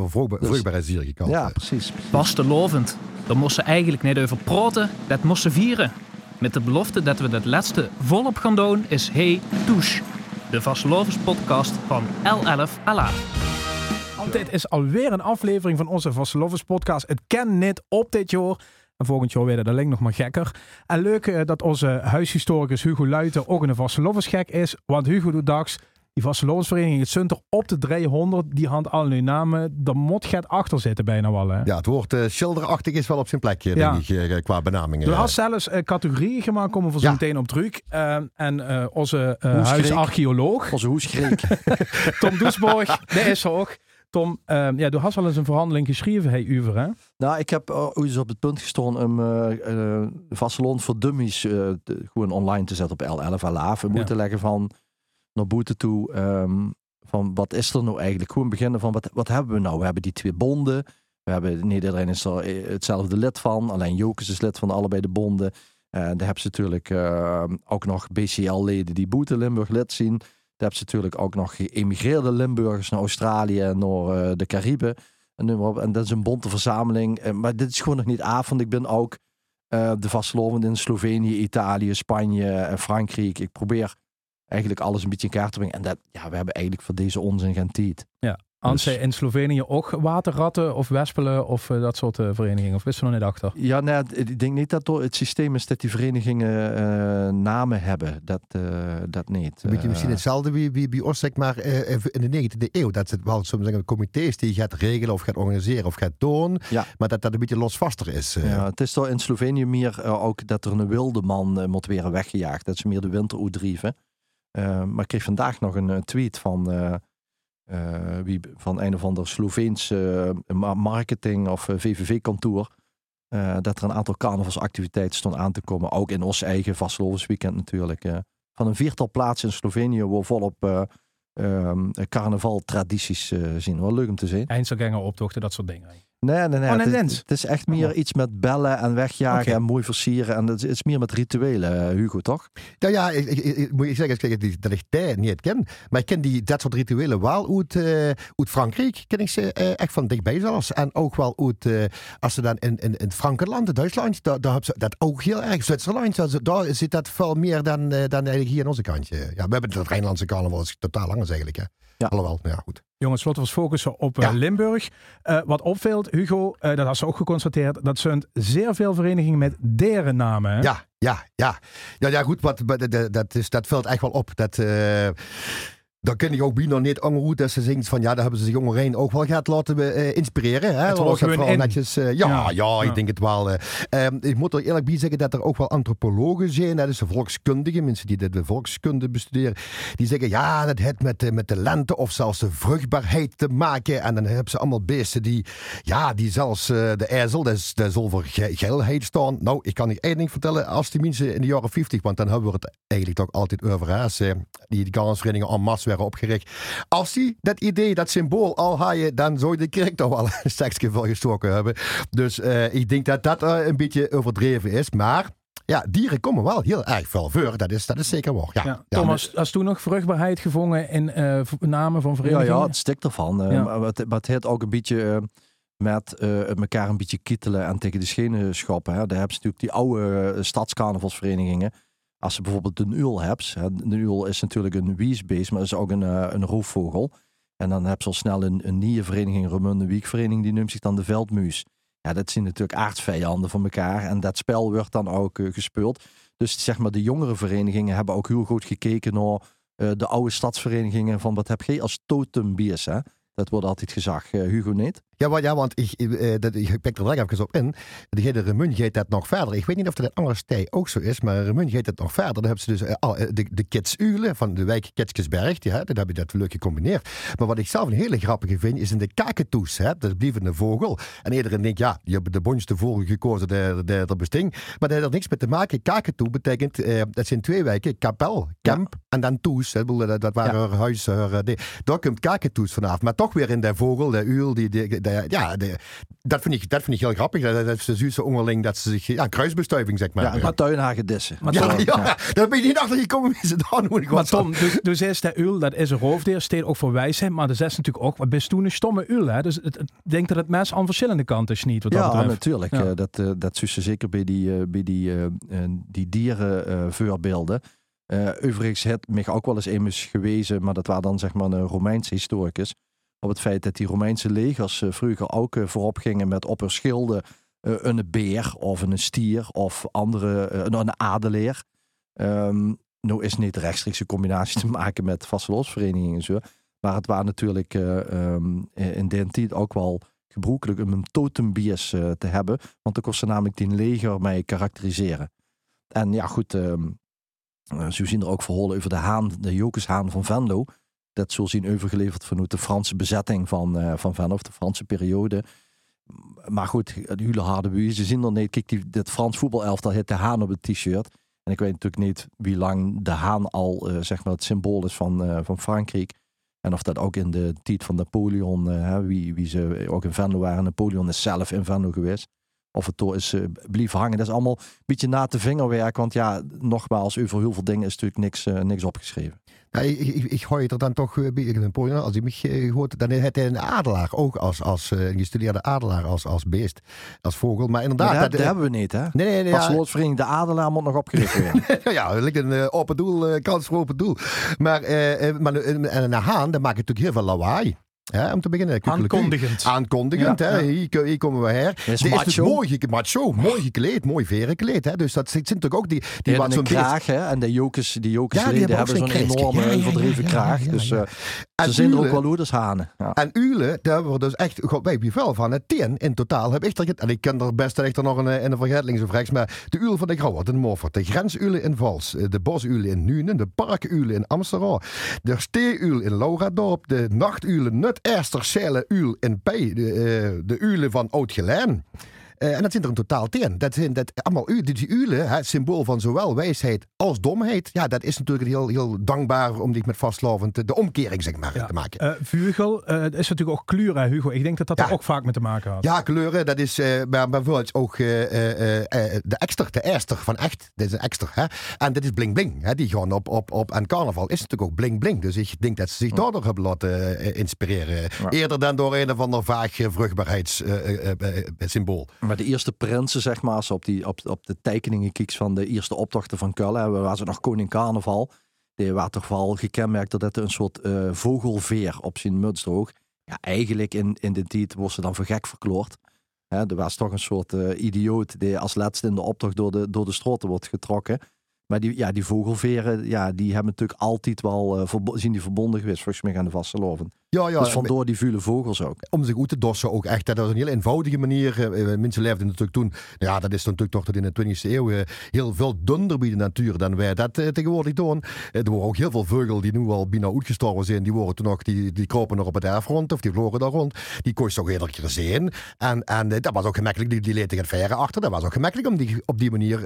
Een vruchtbaar, Dus- vruchtbare zierige kant. Ja, precies. Vastelovend. Daar moest ze eigenlijk niet over praten, dat moest ze vieren. Met de belofte dat we dat laatste volop gaan doen is Hey Douche. De Vastelovens podcast van L11 Ala. Dit is alweer een aflevering van onze Vastelovens podcast. Het ken net op dit jaar. En volgend jaar weer dat alleen nog maar gekker. En leuk eh, dat onze huishistoricus Hugo Luiten ook een Vastelovens gek is. Want Hugo doet dags die Vastelovensvereniging het Sunter op de 300. Die hand al nu namen. Daar moet het achter zitten bijna wel. Hè? Ja, het woord eh, schilderachtig is wel op zijn plekje, Ja. denk ik, eh, qua benamingen. Er had zelfs eh, categorieën gemaakt, komen we zo Ja. meteen op terug. Eh, en eh, onze eh, huisarcheoloog, Onze hoeskreek. Tom Doesborg, dat is ook. Tom, eh, ja, du hast al eens een verhandeling geschreven, hey Uver, hè? nou, ik heb uh, ooit eens op het punt gestaan om eh eh, Vasteland voor dummies eh, te- gewoon online te zetten op L11 Alaaf. En Ja. moeten leggen van naar boete toe. ehm, van wat is er nou eigenlijk? Gewoon beginnen van wat, wat hebben we nou? We hebben die twee bonden. We hebben, niet iedereen is er eh, hetzelfde lid van. Alleen Jokers is lid van allebei de bonden. En daar hebben ze natuurlijk eh, ook nog BCL-leden die Boete Limburg lid zien. Daar hebben ze natuurlijk ook nog geëmigreerde Limburgers naar Australië en naar eh, de Cariben. En, en dat is een bonte verzameling. Eh, maar dit is gewoon nog niet want ik ben ook eh, de vastlovend in Slovenië, Italië, Spanje en Frankrijk. Ik probeer eigenlijk alles een beetje in kaart te brengen. En dat, ja, we hebben eigenlijk voor deze onzin geen tijd. Hans Dus- in Slovenië ook waterratten of wespelen of eh, dat soort eh, verenigingen? Of wist je nog niet achter? Ja, nou, ja, ik denk niet dat het systeem is dat die verenigingen eh, namen hebben. Dat, eh, dat niet. Een beetje misschien hetzelfde wie, wie bij ons, zeg maar, eh, in de 19e eeuw. Dat het wel soms zeggen, comité's die je gaat regelen of gaat organiseren of gaat doen. Ja. Maar dat dat een beetje losvaster is. Ja, het is toch in Slovenië meer ook dat er een wilde man moet worden weggejaagd. Dat ze meer de winter uitdrieven. Eh, maar ik kreeg vandaag nog een eh, tweet van, eh, wie, van een of ander Sloveens ma- marketing- of VVV-kantoor. dat er een aantal carnavalsactiviteiten stond aan te komen. Ook in ons eigen Vastelovensweekend natuurlijk. van een viertal plaatsen in Slovenië waar volop ehm, carnavaltradities zien. Wel leuk om te zien. Eindselganger optochten, dat soort dingen. Nee, nee, nee. Oh, het, is, Lens. het is echt meer Oh. iets met bellen en wegjagen en mooi versieren. En het is, meer met rituelen, eh, Hugo, toch? Nou ja, ik, ik, ik- moet ik zeggen, ik- ik- dat ik die niet ken. Maar ik ken die, dat soort rituelen wel uit, eh, uit Frankrijk. Ken ik ze eh, echt van dichtbij zelfs. En ook wel uit, eh, als ze dan in, in, in het Frankenland, in Duitsland, daar, daar hebben ze dat ook heel erg. Zwitserland, daar, zit dat veel meer dan, dan eigenlijk hier in onze kantje. Ja, we hebben het Rijnlandse carnaval, dat is totaal anders eigenlijk. Hè. Ja. Alhoewel, nou ja, goed. Jongens, laten we ons focussen op eh, Ja. Limburg. Eh, wat opvalt, Hugo, eh, dat had ze ook geconstateerd, dat zijn zeer veel verenigingen met deren namen. Hè? Ja, ja, ja. Ja, ja goed, wat, dat, dat, is, dat valt echt wel op. Dat, dan ken ik ook bijna niet ongehoed dat ze zingt van ja, daar hebben ze zich jongerein ook wel gaat laten eh, inspireren. Hè? Het Was vooral in. netjes. eh, ja, Ja, ja, ik denk het wel. eh. Ehm, ik moet er eerlijk bij zeggen dat er ook wel antropologen zijn, dat is de volkskundigen, mensen die de, de volkskunde bestuderen, die zeggen ja, dat heeft met, de- met de lente of zelfs de vruchtbaarheid te maken. En dan hebben ze allemaal beesten die, ja, die zelfs eh, de ijzel, dat, is, dat ge- geilheid staan. Nou, ik kan je één ding vertellen, als die mensen in de jaren 50, want dan hebben we het eigenlijk toch altijd over eh, die, die en masse werden opgericht. Als die dat idee, dat symbool al haaien, dan zou je de kerk toch wel een voor gestoken hebben. Dus eh, ik denk dat dat eh, een beetje overdreven is. Maar ja, dieren komen wel heel erg veel voor. Dat is, dat is zeker waar. Ja, Ja. Ja, Thomas, als toen nog vruchtbaarheid gevonden in eh, namen van Ja, verenigingen? ja, het stikt ervan. eh, Ja. Maar, het, maar het heeft ook een beetje met eh, elkaar een beetje kittelen en tegen de schenen schoppen. Hè. Daar hebben ze natuurlijk die oude stadscarnavalsverenigingen. Als je bijvoorbeeld de uil hebt. De uil is natuurlijk een wiesbeest, maar is ook een, eh, een roofvogel. En dan heb je al snel een, een nieuwe vereniging, Romunde Wiekvereniging, die noemt zich dan de Veldmuis. Ja, dat zijn natuurlijk aardsvijanden van elkaar. En dat spel wordt dan ook eh, gespeeld. Dus zeg maar, de jongere verenigingen hebben ook heel goed gekeken naar eh, de oude stadsverenigingen. Van wat heb jij als totembiers, hè? Dat wordt altijd gezegd. Eh, Hugo niet? Ja, maar, ja want ik, eh, dat, ik pik er direct even op in. De hele Remun gaat dat nog verder. Ik weet niet of dat in andere stij ook zo is, maar Remun gaat dat nog verder. Dan hebben ze dus eh, al, eh, de, de Kitsulen van de wijk Kitskesberg. Die, hè, dat heb je dat leuk gecombineerd. Maar wat ik zelf een hele grappige vind, is in de kaketoes. Hè, dat is blijvende vogel. En iedereen denkt, ja, die hebben de bonste vogel gekozen, de, de, de besting. Maar dat heeft er niks mee te maken. Kaketoe betekent, eh, dat zijn twee wijken. Kapel, Kamp en dan Toes. Hè, Ik dat, dat waren Ja. haar eh, die- daar komt kaketoes vanaf. Maar toch toch weer in de vogel, de uil. Die, die, de- ja, de- dat, vind ik, dat vind ik heel grappig. Dat, dat is de Zuidse onderling dat ze zich... Ja, kruisbestuiving, zeg maar. Ja, tuinhagedissen. Maar ja, Tom- ja, daar ben je niet achter gekomen wie ze daar doen. Ik Maar Tom, dus, dus is de uil, dat is een roofdier, steekt ook voor wijsheid, maar dat is natuurlijk ook, wat best toen een stomme uil, hè? Dus het, het- ik denk dat het mes aan verschillende kanten is niet, wat dat Ja, betreft. natuurlijk. Ja. Eh, dat, eh, dat je zeker bij die, eh, bij die, eh, eh, die dierenvoorbeelden. Eh overigens heeft mij ook wel eens immers gewezen, maar dat was dan zeg maar een Romeinse historicus, op het feit dat die Romeinse legers eh, vroeger ook eh, voorop gingen met op hun schilden eh, een beer of een stier of andere, een adeleer. Ehm nou is niet rechtstreeks een combinatie te maken met vasteloosverenigingen en zo. Maar het was natuurlijk eh, ehm, in tijd ook wel gebruikelijk om een totembiers te hebben. Want dan kon namelijk die leger mee karakteriseren. En ja, goed, eh, zo zien er ook verhalen over de haan, de Jokeshaan van Venlo. Dat zo zien overgeleverd vanuit de Franse bezetting van, eh, van de Franse periode. Maar goed, de hele harde buien, ze zien er niet. Kijk, die, dit Frans voetbalelftal heeft de haan op het t-shirt. En ik weet natuurlijk niet wie lang de haan al eh, zeg maar het symbool is van, eh, van Frankrijk. En of dat ook in de tijd van Napoleon, wie, wie ze ook in Venlo waren. Napoleon is zelf in Venlo geweest. Of het toch is blief hangen. Dat is allemaal een beetje na te vingerwerk. Want ja, nogmaals, over heel veel dingen is natuurlijk niks, niks opgeschreven. Ja, ik, ik, ik hoor je er dan toch eh, bij in Polen, als ik me eh, hoort, dan heeft hij een adelaar ook als, als eh, een gestudeerde adelaar als, als beest, als vogel. Maar inderdaad, Maar dat, dat, dat eh, hebben we niet, hè? nee, nee, nee, Pas ja, De Adelaar moet nog opgericht worden. ja, ligt een eh, open doel, eh, kans voor open doel. Maar, eh, eh, maar eh, en een haan, dat maakt natuurlijk heel veel lawaai. Hè, om te beginnen. Aankondigend. Aankondigend, Ja, hè. ja. Hier, hier komen we her. is Die is dus macho. mooi, gek- macho, mooi gekleed, mooi veren gekleed. Hè. Dus dat zit zit natuurlijk ook die, die Die wat hebben zo'n kraag, hè? En de jokers, die jokersleden Ja, die hebben, hebben ook zo'n enorme Ja, ja, ja, ja, ja, kraag. ja, Dus ja. eh, ze zijn er ook wel hoe als hanen. Ja. En uilen, daar hebben we dus echt, god weet je wel van, het tien in totaal heb ik er, en ik ken er best echt nog een, eh, in de vergeet links of rechts, maar de uil van de Grauwe, de Moffert, de grensuilen in Vals, eh, de bosuilen in Nuenen, de parkuilen in Amsterdam, de steeuil in Lauradorp, de nachtuilen Nut Ester Zeile uil in P, de, eh, de uilen van Oud-Gelijn. Eh, en dat zijn er in totaal tien. Dat zijn dat allemaal u, die uilen, hè, symbool van zowel wijsheid als domheid. Ja, dat is natuurlijk heel, heel dankbaar om zich met vastlovend de, omkering zeg maar, Ja. te maken. Eh, Vugel, eh, dat is natuurlijk ook kleur, hè, Hugo. Ik denk dat dat Ja. er ook vaak mee te maken had. Ja, kleuren, dat is eh, maar bijvoorbeeld ook eh, eh, eh, de exter, de Ester van echt. Dit is een exter, hè. En dit is bling bling, hè. Die gewoon op, op, op, en carnaval is natuurlijk ook bling bling. Dus ik denk dat ze zich daardoor hebben laten eh, inspireren. Eerder dan door een of ander vaag eh, vruchtbaarheidssymbool. De eerste prinsen, zeg maar, op, die, op, op de tekeningen kijkt van de eerste optochten van Kullen, waar ze nog koning carnaval, die waren toch wel gekenmerkt dat het een soort eh, vogelveer op zijn muts droeg. Ja, eigenlijk in, in de tijd wordt ze dan voor gek verkloord. Er was toch een soort eh, idioot die als laatste in de optocht door de, door de stroten wordt getrokken. Maar die, ja, die vogelveren, ja, die hebben natuurlijk altijd wel eh, zijn die verbonden geweest, volgens mij aan de vasteloven. Ja, ja. dus vandoor die vele vogels ook. om zich goed te dossen ook echt. Dat was een heel eenvoudige manier. Eh, eh, Mensen leefden natuurlijk toen, nou ja, dat is natuurlijk toch tot in de 20e eeuw eh, heel veel dunder bij de natuur dan wij dat tegenwoordig doen. Er waren ook heel veel vogels die nu al bijna uitgestorven zijn. Die worden toen nog, die, die kropen nog op het erf rond of die vlogen daar rond. Die kon je toch iedere keer zien. En, en dat was ook gemakkelijk, die, die lieten het verre achter. Dat was ook gemakkelijk om die op die manier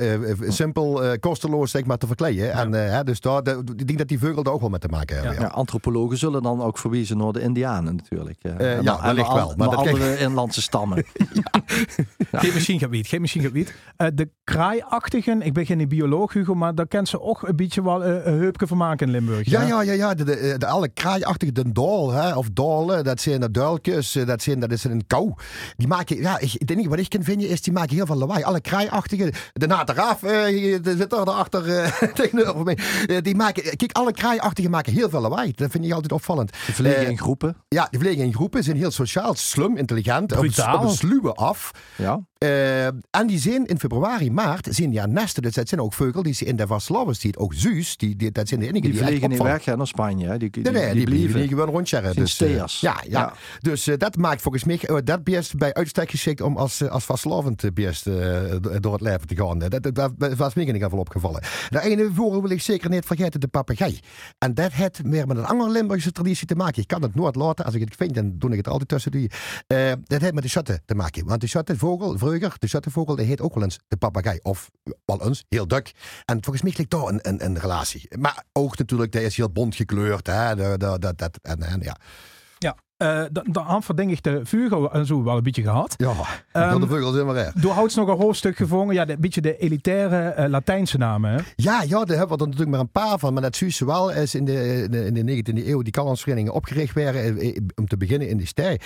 simpel, eh, kosteloos zeg maar te verkleien. En dus daar, de- ik denk dat die vogels daar ook wel mee te maken hebben. Ja, ja. antropologen zullen dan ook verwijzen naar de Indianen natuurlijk. eh. Eh, ja, wellicht wel, maar dat andere inlandse stammen. Geen machinegebied, geen machinegebied. Eh de kraaiachtigen, ik ben geen bioloog Hugo, maar daar kent ze ook een beetje wel eh, een heupje van maken in Limburg. Ja, ja, ja, ja. De, de, de alle kraaiachtige, de dol, hè, of dolen, dat zijn de duiltjes, eh, dat, zijn, dat is een kou. Die maken, ja, ik, het enige wat ik kan vinden is, die maken heel veel lawaai. Alle kraaiachtige, de nateraaf, eh die zit er achter eh, tegenover mij. Die maken, kijk, alle kraaiachtigen maken heel veel lawaai. Dat vind ik altijd opvallend. Die vliegen in groepen. Ja, die vliegen in groepen, zijn heel sociaal, slum, intelligent, op, Brutaal. op een sluwe af. Ja. Eh, en die zijn in februari, maart, zijn die aan nesten. Dus dat zijn ook vogels die ze in de Vasslavenstijd, ook Zeus, die, die, dat zijn de enige Die vliegen niet weg hè, naar Spanje. Hè. Die, die, Nee, nee, die, blijven gewoon rondjarren. Zijn Dus, eh, ja, ja. Ja. dus eh, dat maakt volgens mij dat beest bij uitstek geschikt om als, als vastlovend beest do- door het leven te gaan. Dat, dat, dat was mij in ieder geval opgevallen. De ene vogel wil ik zeker niet vergeten, de papegaai. En dat heeft meer met een andere Limburgse traditie te maken. Ik kan het nooit laten. Als ik het vind, dan doe ik het altijd tussen die. Eh, dat heeft met de schatten te maken. Want de schattenvogel, vroeger, de schattenvogel, die heet ook wel eens de papegaai. Of wel eens, heel duk. En volgens mij ligt daar een, een, een relatie. Maar ook natuurlijk, die is heel bont gekleurd. Hè? Dat, dat, dat, en, en, ja. Uh, had verddenk ik de Vugo en zo wel een beetje gehad. Ja, um, de vleugels helemaal erg. Door houdt nog een hoofdstuk gevonden. Ja, een beetje de elitaire uh, Latijnse namen. Hè? Ja, ja, daar hebben we er natuurlijk maar een paar van. Maar dat Suisse wel is in de, in de, in de 19e eeuw die kalandsverenigingen opgericht werden. Eh, om te beginnen in die stijl.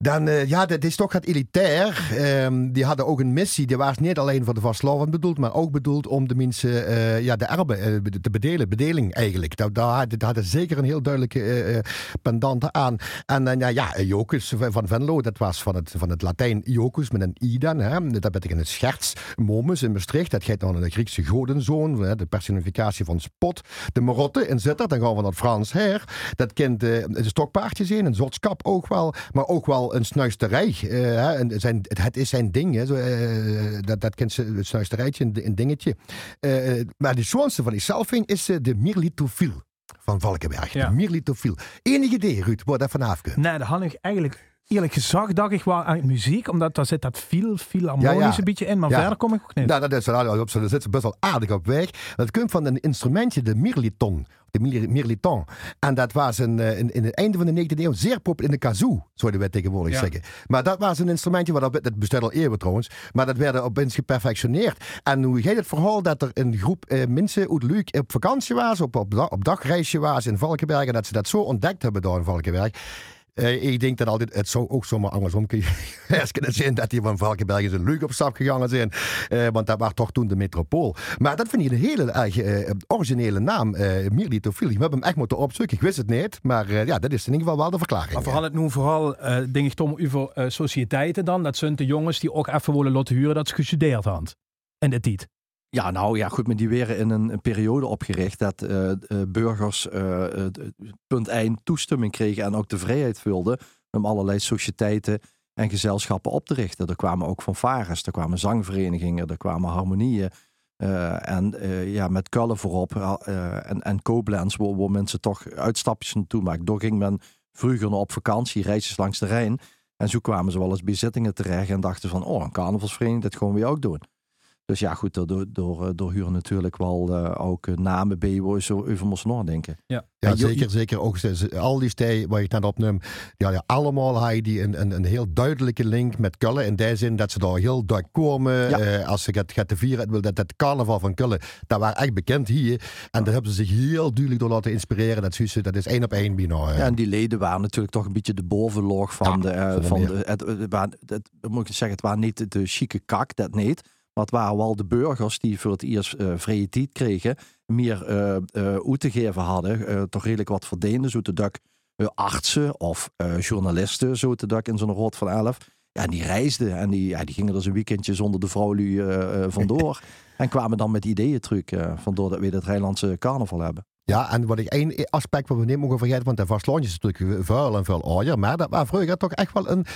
Dan, uh, ja, dat is toch het elitair. Um, die hadden ook een missie. Die was niet alleen voor de vastlovend bedoeld, maar ook bedoeld om de mensen, uh, ja, de erben uh, te bedelen. Bedeling eigenlijk. Daar, daar, hadden zeker een heel duidelijke pendant aan. En dan, ja, ja, Jocus van Venlo, dat was van het, van het Latijn Jocus met een i dan. Hè. Dat betekent een scherts. Momus in Maastricht, dat gaat dan de Griekse godenzoon. De personificatie van Spot. De Marotte in Zitter, dan gaan we naar Frans her. Dat kent een stokpaardje zijn, een zotskap ook wel. Maar ook wel een snuisterij. Uh, zijn, het is zijn ding. Hè. Zo, uh, dat, dat kent ze, een snuisterijtje, een, een dingetje. Uh, maar de schoonste van die zelfing is de Mirlitofiel van Valkenberg. Ja. De Mirlitofiel. Enig idee, Ruud, waar dat vanaf komt? Nee, dat had ik eigenlijk eerlijk gezegd dacht ik wel aan muziek, omdat daar zit dat veel, veel harmonisch ja, ja. een beetje in, maar verder kom ik ook niet. Nou, dat is wel, op, daar zit ze best wel aardig op weg. Dat komt van een instrumentje, de mirliton. De mirliton. En dat was een, eh, in, in het einde van de 19e eeuw zeer populair in de kazoo, zouden wij tegenwoordig zeggen. Maar dat was een instrumentje, wat dat bestaat al eeuwen trouwens, maar dat werd opeens geperfectioneerd. En hoe gaat het verhaal dat er een groep eh, mensen uit Luik op vakantie was, op, op, op dagreisje was in Valkenberg, en dat ze dat zo ontdekt hebben daar in Valkenberg. Uh, ik denk dat altijd, het zou ook zomaar andersom kunnen zijn dat die van Valkenberg een leuk op stap gegaan zijn. Uh, want dat was toch toen de metropool. Maar dat vind ik een hele erg uh, originele naam, uh, Mirlitofiel. We hebben hem echt moeten opzoeken. Ik wist het niet, maar ja, dat is in ieder geval wel de verklaring. Maar vooral het nu vooral, denk ik, Tom, over sociëteiten dan. Dat zijn de jongens die ook even willen laten huren dat ze gestudeerd hadden. En de tijd. Ja, nou ja, goed, maar die werden in een, een periode opgericht dat uh, burgers uh, punt eind toestemming kregen en ook de vrijheid vulden om allerlei sociëteiten en gezelschappen op te richten. Er kwamen ook fanfares, er kwamen zangverenigingen, er kwamen harmonieën. en ja, met Kullen voorop en, en Koblenz, waar, mensen toch uitstapjes naartoe maken. Door ging men vroeger op vakantie, reisjes langs de Rijn. En zo kwamen ze wel eens bezittingen terecht en dachten van, oh, een carnavalsvereniging, dat gaan we ook doen. Dus ja, goed, door, door, eh, door huren natuurlijk wel uh, ook eh, namen je zo over moest nadenken. Ja, ja zeker, zeker. Ook al die stijl waar je het net opneemt, ja, ja, allemaal had je die een, een, een heel duidelijke link met Kullen. In die zin dat ze daar heel duidelijk komen. Ja. als ze gaat, gaat te vieren, dat, dat carnaval van Kullen, dat was echt bekend hier. En daar hebben ze zich heel duidelijk door laten inspireren. Dat, ze, dat is één op één bijna. Ja, en die leden waren natuurlijk toch een beetje de bovenlog van de... van de het, het, het, het, moet ik zeggen, het waren niet de chique kak, dat niet. Wat waren wel de burgers die voor het eerst uh, vrije tijd kregen, meer uh, uh, te geven hadden, toch redelijk wat verdienden, zo te dak artsen of journalisten, zo te dak in zo'n rood van elf. Ja, en die reisden en die, ja, die gingen er zo'n weekendje zonder de vrouwlu vandoor. en kwamen dan met ideeën terug, vandoor dat we het Rijnlandse carnaval hebben. Ja, en wat ik één aspect wat we niet mogen vergeten, want de vastlandje is natuurlijk vuil en veel ouder, maar dat was vroeger toch echt wel een,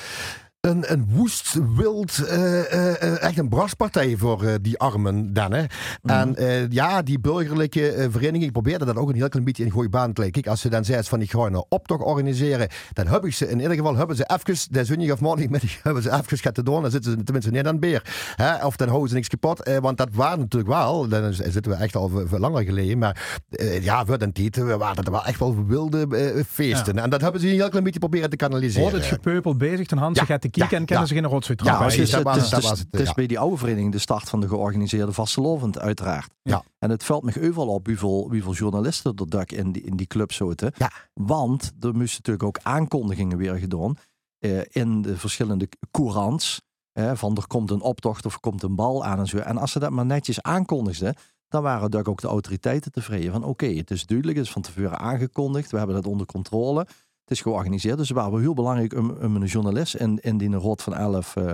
een, een woest, wild, uh, echt een braspartij voor die armen dan. Hè. En mhm. ja, die burgerlijke vereniging probeerde dat ook een heel klein beetje in goede baan te leggen. Kijk, als ze dan zei van ik ga een optocht organiseren, dan heb ik ze in ieder geval hebben ze even, de zonnig of die, hebben ze even gaat doen, dan zitten ze tenminste niet aan het beer. Hè. Of dan houden ze niks kapot, want dat waren natuurlijk wel, dan zitten we echt al veel langer geleden, maar ja, voor den tijd waren dat wel echt wel wilde feesten. En dat hebben ze een heel klein beetje proberen te kanaliseren. Wordt het gepeupeld bezig, ten Hans ja. gaat kieken en kennen ze geen rotzooi Ja, het is, het is bij die oude vereniging de start van de georganiseerde vastelovend uiteraard. Ja. En het valt me overal op hoeveel, hoeveel journalisten er dak in die, in die club zitten. Ja. Want er moesten natuurlijk ook aankondigingen weer gedaan eh, in de verschillende courants. Eh, van er komt een optocht of er komt een bal aan en zo. En als ze dat maar netjes aankondigden, dan waren natuurlijk ook de autoriteiten tevreden. Van oké, het is duidelijk, het is van tevoren aangekondigd, we hebben dat onder controle is georganiseerd. Dus het waren heel belangrijk om, om een journalist in, in die rot van 11 uh,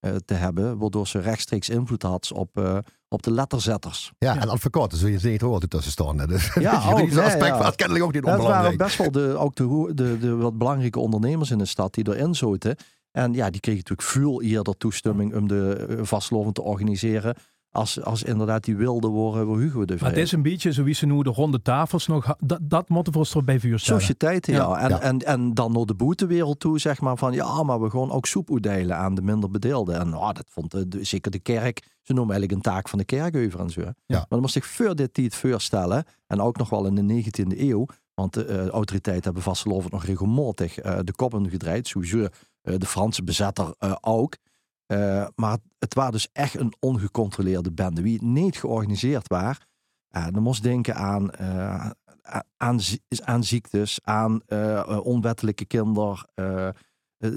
uh, te hebben. Waardoor ze rechtstreeks invloed had op, uh, op de letterzetters. Ja, ja. en advocaten zul je zeker horen tussen staan. Dus ja, ook, die aspect ja. was kennelijk ook niet onbelangrijk. Dat waren best wel de, ook de, de, de, wat belangrijke ondernemers in de stad die erin zoten. En ja, die kregen natuurlijk veel eerder toestemming om de vastlovend te organiseren als, als inderdaad die wilde worden, waar Hugo de Maar het is een beetje zoals ze nu de ronde tafels nog, dat, dat moeten we voor bij vuur stellen. Sociëteiten, ja. ja. En, En, en dan naar de boetewereld toe, zeg maar van ja, maar we gaan ook soep uitdelen aan de minder bedeelden. En oh, dat vond de, zeker de kerk, ze noemen eigenlijk een taak van de kerk over en zo. Ja. Maar dan moest ik voor dit tijd voorstellen, en ook nog wel in de 19e eeuw, Want de eh, autoriteiten hebben vastgelopen nog regelmatig uh, de koppen gedraaid. Sowieso uh, de Franse bezetter ook. Maar het, was dus echt een ongecontroleerde bende. Wie niet georganiseerd was, dan moest denken aan, aan, aan ziektes, aan onwettelijke kinderen uh,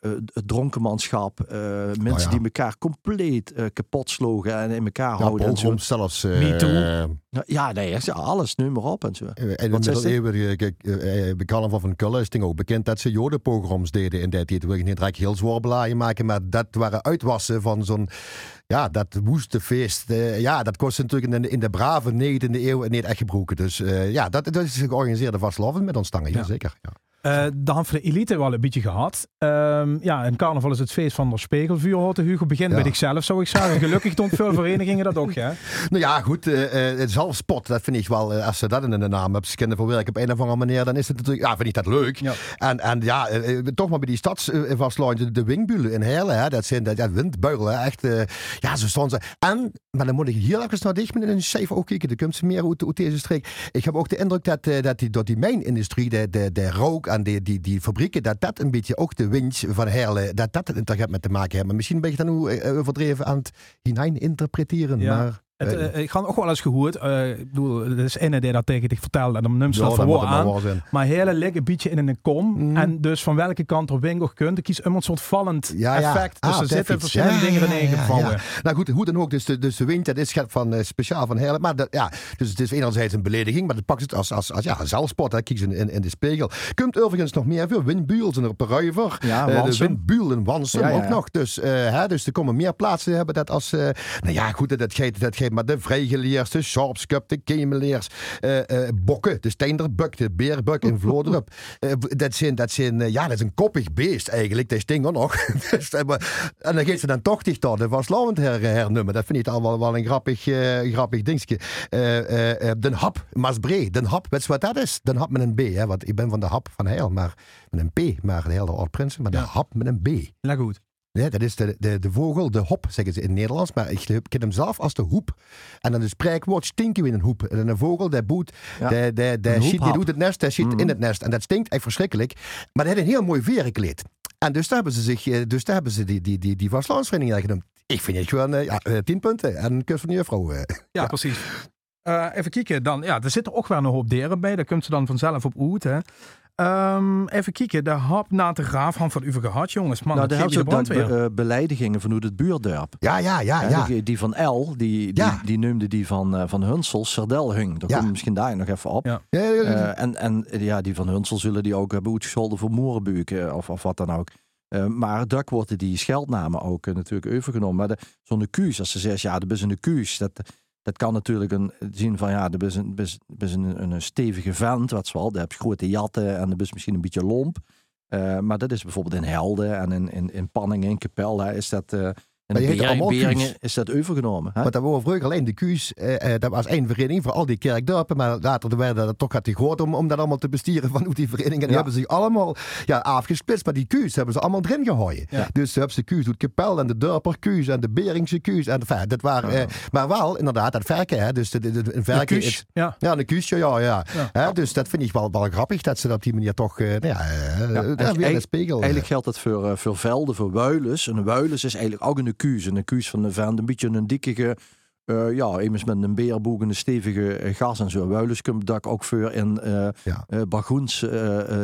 uh, dronkenmanschap, mensen oh ja. die elkaar compleet kapot sloegen en in elkaar ja, houden. En zo. zelfs. Me too. ja, nee, ja, alles, noem maar op en zo. En in de kijk, bij carnaval van Kullen is het ook bekend dat ze jodenpogroms deden in die tijd. Ik niet direct heel zwaar maken, maar dat waren uitwassen van zo'n, ja, dat woeste feest. ja, dat kostte natuurlijk in de, in de brave 19e eeuw niet echt gebroken. Dus ja, dat, dat is georganiseerde vastloven met ons stangen, ja. zeker. Ja. Uh, dan hebben we de elite wel een beetje gehad. Um, ja, en carnaval is het feest van de spegelvuur. Hugo begint ja. bij zichzelf, zou ik zeggen. Gelukkig doen veel verenigingen dat ook, ja. Nou ja, goed. Uh, het zelfspot, dat vind ik wel, als ze dat in de naam hebben, ze kennen voor werk op een of andere manier, dan is het natuurlijk, ja, vind ik dat leuk. Ja. En, en ja, toch maar bij die stadsvastluintje, de wingbulen in Heerlen, hè, dat zijn dat, ja, windbuilen, echt, ja, zo stonden ze. En, maar dan moet ik heel even naar dicht met een cijfer ook kijken, dan komt ze meer uit, uit deze streek. Ik heb ook de indruk dat, dat die, door die mijnindustrie, de, de, de rook die, die, die fabrieken, dat dat een beetje ook de winch van Herle, dat dat het met te maken hebben. Misschien ben je dan nu overdreven aan het hinein interpreteren. Ja. Maar het, uh, ik ga ook wel eens gehoord. Uh, ik bedoel, er is ene die dat tegen dich vertelde en dan neemt ze dat voor aan. Maar, hele een beetje in een kom. Mm. En dus van welke kant op Wingo kunt. Ik kies een soort vallend ja, ja. effect. Dus ah, er zitten verschillende dingen erin gevallen. Nou goed, hoe dan ook. Dus de, dus de wind, dat is van, uh, speciaal van Heerlen. Maar dat, ja, dus het is enerzijds een belediging, maar het pakt het als, als, als ja, zelfspot. Hè. Kijk in, in, de spiegel. Komt overigens nog meer veel. Windbuels en op Ruiver. Ja, de windbuul en Wansum ook nog. Dus, hè, dus er komen meer plaatsen hebben dat als... nou ja, goed, dat geeft, dat maar de vrijgeleerde de Sharpscup, de Kemeleers, uh, uh, Bokken, de Steinderbuk, de Beerbuk in Vlodrup. Uh, dat zijn, dat zijn ja, dat is een koppig beest eigenlijk, dat stinkt nog. Dus, en dan geeft ze dan toch dicht door de Vaslauwend her, hernummen. Dat vind ik al wel, wel een grappig, grappig dingetje. den Hap, Masbree, Den Hap, weet je wat dat is? Den Hap met een B, hè? want ik ben van de Hap van Heil, maar met een P, maar de hele Oud-Prinsen, maar de Hap met een B. Ja, goed. Dat is de, de, de vogel, de hop, zeggen ze in het Nederlands. Maar ik, ken hem zelf als de hoep. En dan het spreekwoord stinken we in een hoep. En een vogel, die boet, ja. die, die, die, die, die doet het nest, die schiet mm. in het nest. En dat stinkt echt verschrikkelijk. Maar dat heeft een heel mooi verenkleed. En dus daar hebben ze, zich, eh, dus daar hebben ze die, die, die, die vastlandsvereniging genoemd. Ik vind het gewoon uh, ja, eh, tien punten. En een kus van de juffrouw. Ja, precies. Uh, even kijken, dan, ja, er zitten ook wel een hoop deren bij. Daar kunt ze dan vanzelf op uit. Hè. Um, even kijken, de hap na de graaf van u gehad, jongens. Man, nou, de ook be, uh, beleidigingen van hoe het buurdorp. Ja, ja, ja. ja. Die, die, van L, die, die, ja. die noemde die van, uh, van Hunsel, Sardelhung. Daar ja. komen we misschien daar nog even op. Ja. Uh, en, en ja, die van Hunsel zullen die ook hebben uitgescholden voor moerenbuiken of, of wat dan ook. maar daar worden die scheldnamen ook natuurlijk overgenomen. Maar zo'n kuus, als ze zegt, ja, dat is een kuus. Dat, dat kan natuurlijk een, zien van ja, er is een, een, een, stevige vent, wat zoal. Daar heb je grote jatten en dat is misschien een beetje lomp. Uh, maar dat is bijvoorbeeld in Helden en in, in, in Panningen, in Kapel, is dat... Uh, en de Bering, Beringen is dat overgenomen. Hè? Maar dat waren vroeger alleen de Q's. Eh, eh, dat was één vereniging voor al die kerkdorpen. Maar later werden dat toch gaat groot om, om dat allemaal te bestieren van hoe die verenigingen. Die hebben zich allemaal ja, afgesplitst. Maar die Q's hebben ze allemaal erin gegooid. Dus ze hebben ze Q's doet Kapel en de Dorper Q's en de Beringse Q's. En de, dat waren, eh, maar wel inderdaad dat verken. Hè? Dus de, de, de, verken is, ja. ja, de Q's, ja, ja. Hè? Dus dat vind ik wel, wel grappig dat ze op die manier toch uh, nou ja, ja, weer een spiegel. Eigenlijk geldt dat voor, voor velden, voor wuilens. En een wuilens is eigenlijk ook een kuus. En een kuus van de vent, een beetje een dikke, uh, ja, immers met een beerboeg en een stevige uh, gas en zo. Wuilens komt dat ook voor in uh, ja. Bagoens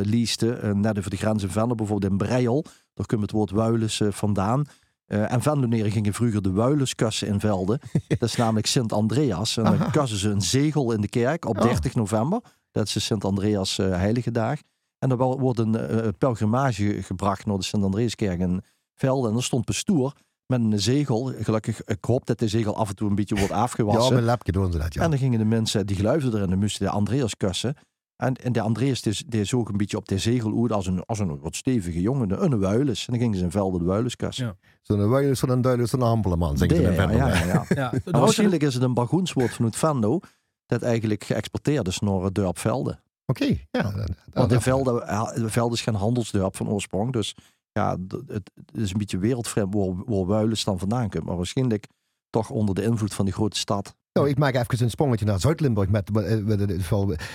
lieste, net over de grenzen Vende, bijvoorbeeld in Breil. Daar komt het woord wuilens vandaan. en Vendeneren gingen vroeger de wuilenskussen in velden. dat is namelijk Sint Andreas. En dan kussen ze een zegel in de kerk op 30 november. Dat is de Sint Andreas heilige dag. En dan wordt een pelgrimage gebracht naar de Sint Andreaskerk in Velden. En er stond bestoer met een zegel. Gelukkig, ik hoop dat de zegel af en toe een beetje wordt afgewassen. Ja, met een lapje doen ze dat, ja. En dan gingen de mensen, die geluiden erin, dan moesten de Andreas kussen. En, en de Andreas die, die zoog een beetje op de zegel als een, als een wat stevige jongen, een wuiles. En dan gingen ze in velden de kussen. Ja. Zo'n wuiles van een duidelijk zo'n hampeleman, zeggen ze in ja, ja, ja, ja. waarschijnlijk is het een bagoenswoord van het Vendo, dat eigenlijk geëxporteerd is naar het dorp Velden. Oké, ja. Want de velden, velden is geen handelsdorp van oorsprong, dus ja, het, is een beetje wereldvreemd waar, waar Wuilen dan vandaan komt. Maar waarschijnlijk toch onder de invloed van die grote stad Nou, ik maak even een sprongetje naar Zuid-Limburg met, met, met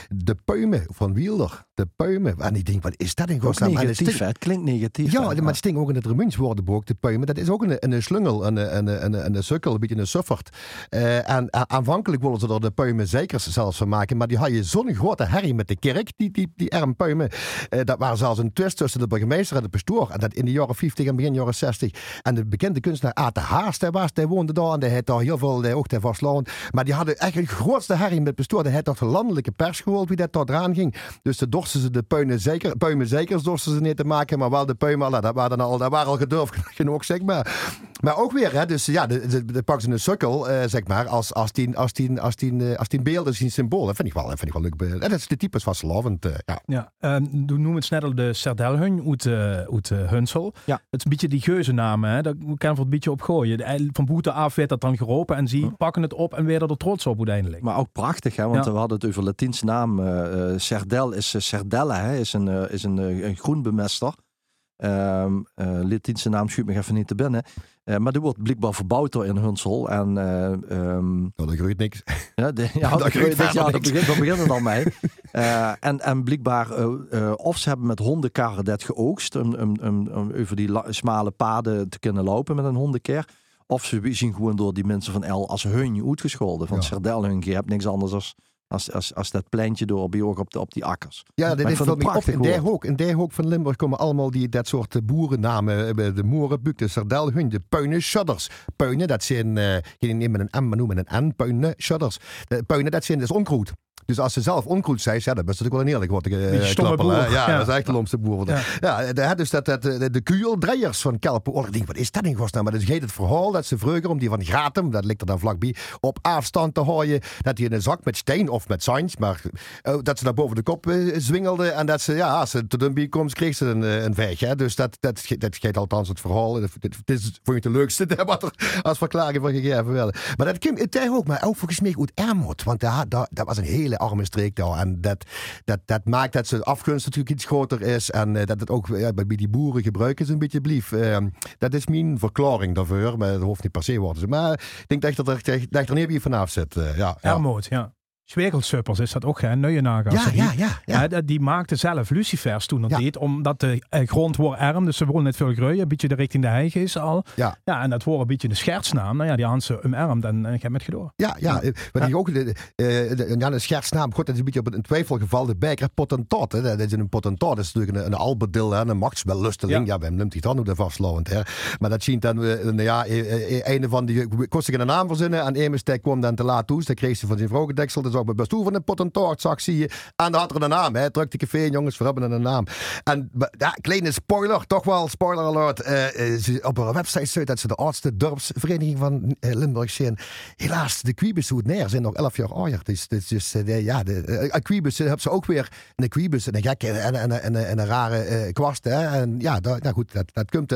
de, puimen van Wielder. De puimen. En ik denk, wat is dat in godsnaam? Negatief? Het klinkt negatief. Ja, maar het stinkt ook in het Remunswoordenboek, de puimen. Dat is ook een, een slungel, een, een, een, een, een sukkel, een beetje een suffert. Eh, en aanvankelijk wilden ze er de puimenzekers zelfs van maken, maar die had je zo'n grote herrie met de kerk, die, die, die armpuimen. Eh, dat waren zelfs een twist tussen de burgemeester en de pastoor. En dat in de jaren 50 en begin jaren 60. En de bekende kunstenaar Ate Haast, hij was, die woonde daar en die had daar heel veel, ook daar vastloon. Maar die hadden echt een grootste herrie met pastoor. Die had toch de landelijke pers gehoord wie dat daar eraan ging. Dus de dorsten ze de puinen zeker, puimenzekers dorsten ze niet te maken, maar wel de puimen, dat waren al, dat waren al gedurfd genoeg, zeg maar. Maar ook weer, hè, dus ja, de, de, de pakken ze een sukkel, eh, zeg maar, als, als die, als die, als die, eh, als die beeld is, een symbool. Dat vind ik wel, dat vind ik wel leuk. be- Dat is de types van Slavend, eh, ja. Ja, ehm, du noemt het net al de Sardelhun uit, eh, uit Hunsel. Ja. Het is een beetje die geuzennamen, hè? daar kan je voor een beetje op gooien. De- Van boete af werd dat dan geropen en zie pakken het op en werden er trots op uiteindelijk. Maar ook prachtig, hè? want Ja. we hadden het over Latijnse naam. eh eh, Serdel is uh, Serdella, hè? is een, eh, is een, eh, een groenbemester. Ehm eh, Latijnse naam schuurt me even niet te binnen. Eh, maar die wordt blijkbaar verbouwd door in Hunsel. En eh, ehm, Nou, dat groeit niks. ja, de, ja, Dat dat, groeit dat, ja, verder dat niks. begint, dat begint het al mee. Eh, en, en blijkbaar, eh, eh, of ze hebben met hondenkarren dat geoogst, om, om, om over die smale paden te kunnen lopen met een hondenker. Of ze zien gewoon door die mensen van El als hun uitgescholden. Van Ja. Sardel hun, je hebt niks anders als, als, als, als dat pleintje door bij op, de, op die akkers. Ja, dit is op. prachtig In die woord. hoek, in die hoek van Limburg komen allemaal die, dat soort eh, boerennamen. eh, De Moerenbuk, de Sardelhun, de Puinen Shudders. Puinen, dat zijn, geen niet met een M, maar noemen een N. Puinen Shudders. De Puinen, dat zijn dus onkruid. Dus als ze zelf onkruid zijn, ja, dat is natuurlijk wel een eerlijk wat ik Beetje stomme boer. Ja, Ja. dat is echt de lomste boer. Ja. Ja, de, dus dat, dat, de, de van Kelpen. Oh, ik denk, wat is dat in godsnaam? Maar dat is het verhaal dat ze vroeger om die van Gratum, dat ligt er dan vlakbij, op afstand te houden. Dat hij in een zak met steen of met signs, maar eh, dat ze daar boven de kop eh, zwingelde. En dat ze, ja, als ze te dun bij komt, kreeg ze een, eh, een vijg. Hè? Dus dat, dat, dat geeft althans het verhaal. Dat, dat, dat is vond ik het leukste wat er als verklaring van gegeven werd. Maar dat kwam het ook, maar ook volgens mij uit Ermot. Want daar, dat was een hele arme streek. En dat, dat, dat maakt dat ze afgunst natuurlijk iets groter is. En eh, dat het ook ja, bij die boeren gebruiken ze een beetje blief. Eh, dat is mijn verklaring daarvoor. Maar dat hoeft niet per se worden. Maar ik denk dat er, dat er niet wie vanaf zit. eh, ja, ja. Ermoot, ja. Zwegelsuppers is dat ook, hè? Neuenager. Ja, ja, ja, ja. Ja, die maakte zelf lucifers toen dat Ja. deed, omdat de eh, grond wordt arm, dus ze willen net veel groeien, een beetje de richting de hei is al. Ja. ja, en dat wordt een beetje de schertsnaam. Nou ja, die Hansen omarmd en uh, gaat met gedoor. Ja, ja. eh, Wat ik ook, de, de, ja, de schertsnaam, goed, dat is een beetje op een twijfelgeval. De bijker potentaat, hè. dat is een potentaat, dat is natuurlijk een, een albedil, hè, een machtswellusteling. Ja, ja neemt hij dan ook de vastlopend, hè. Maar dat zien dan, eh, ja, eh, eh, een van die, kost ik een naam verzinnen, en Emersteek kwam dan te laat toe, dus dat kreeg ze van zijn vrouw gedekseld, is ook bij bestuur van een potentaat, zag zie je. En daar had er een naam, hè, druk de café, jongens, we hebben een naam. En, ja, kleine spoiler, toch wel, spoiler alert, ze- op haar website staat dat ze de oudste dorpsvereniging van eh, Limburg zijn. Helaas, de Quibus hoe het neer zijn nog elf jaar ouder. Dus, dus, dus de, ja, de uh, Quibus hebben ze ook weer een Quibus en een gekke en, en, en, en, en een rare kwast. Hè? En ja, dat, nou goed, dat, dat, komt,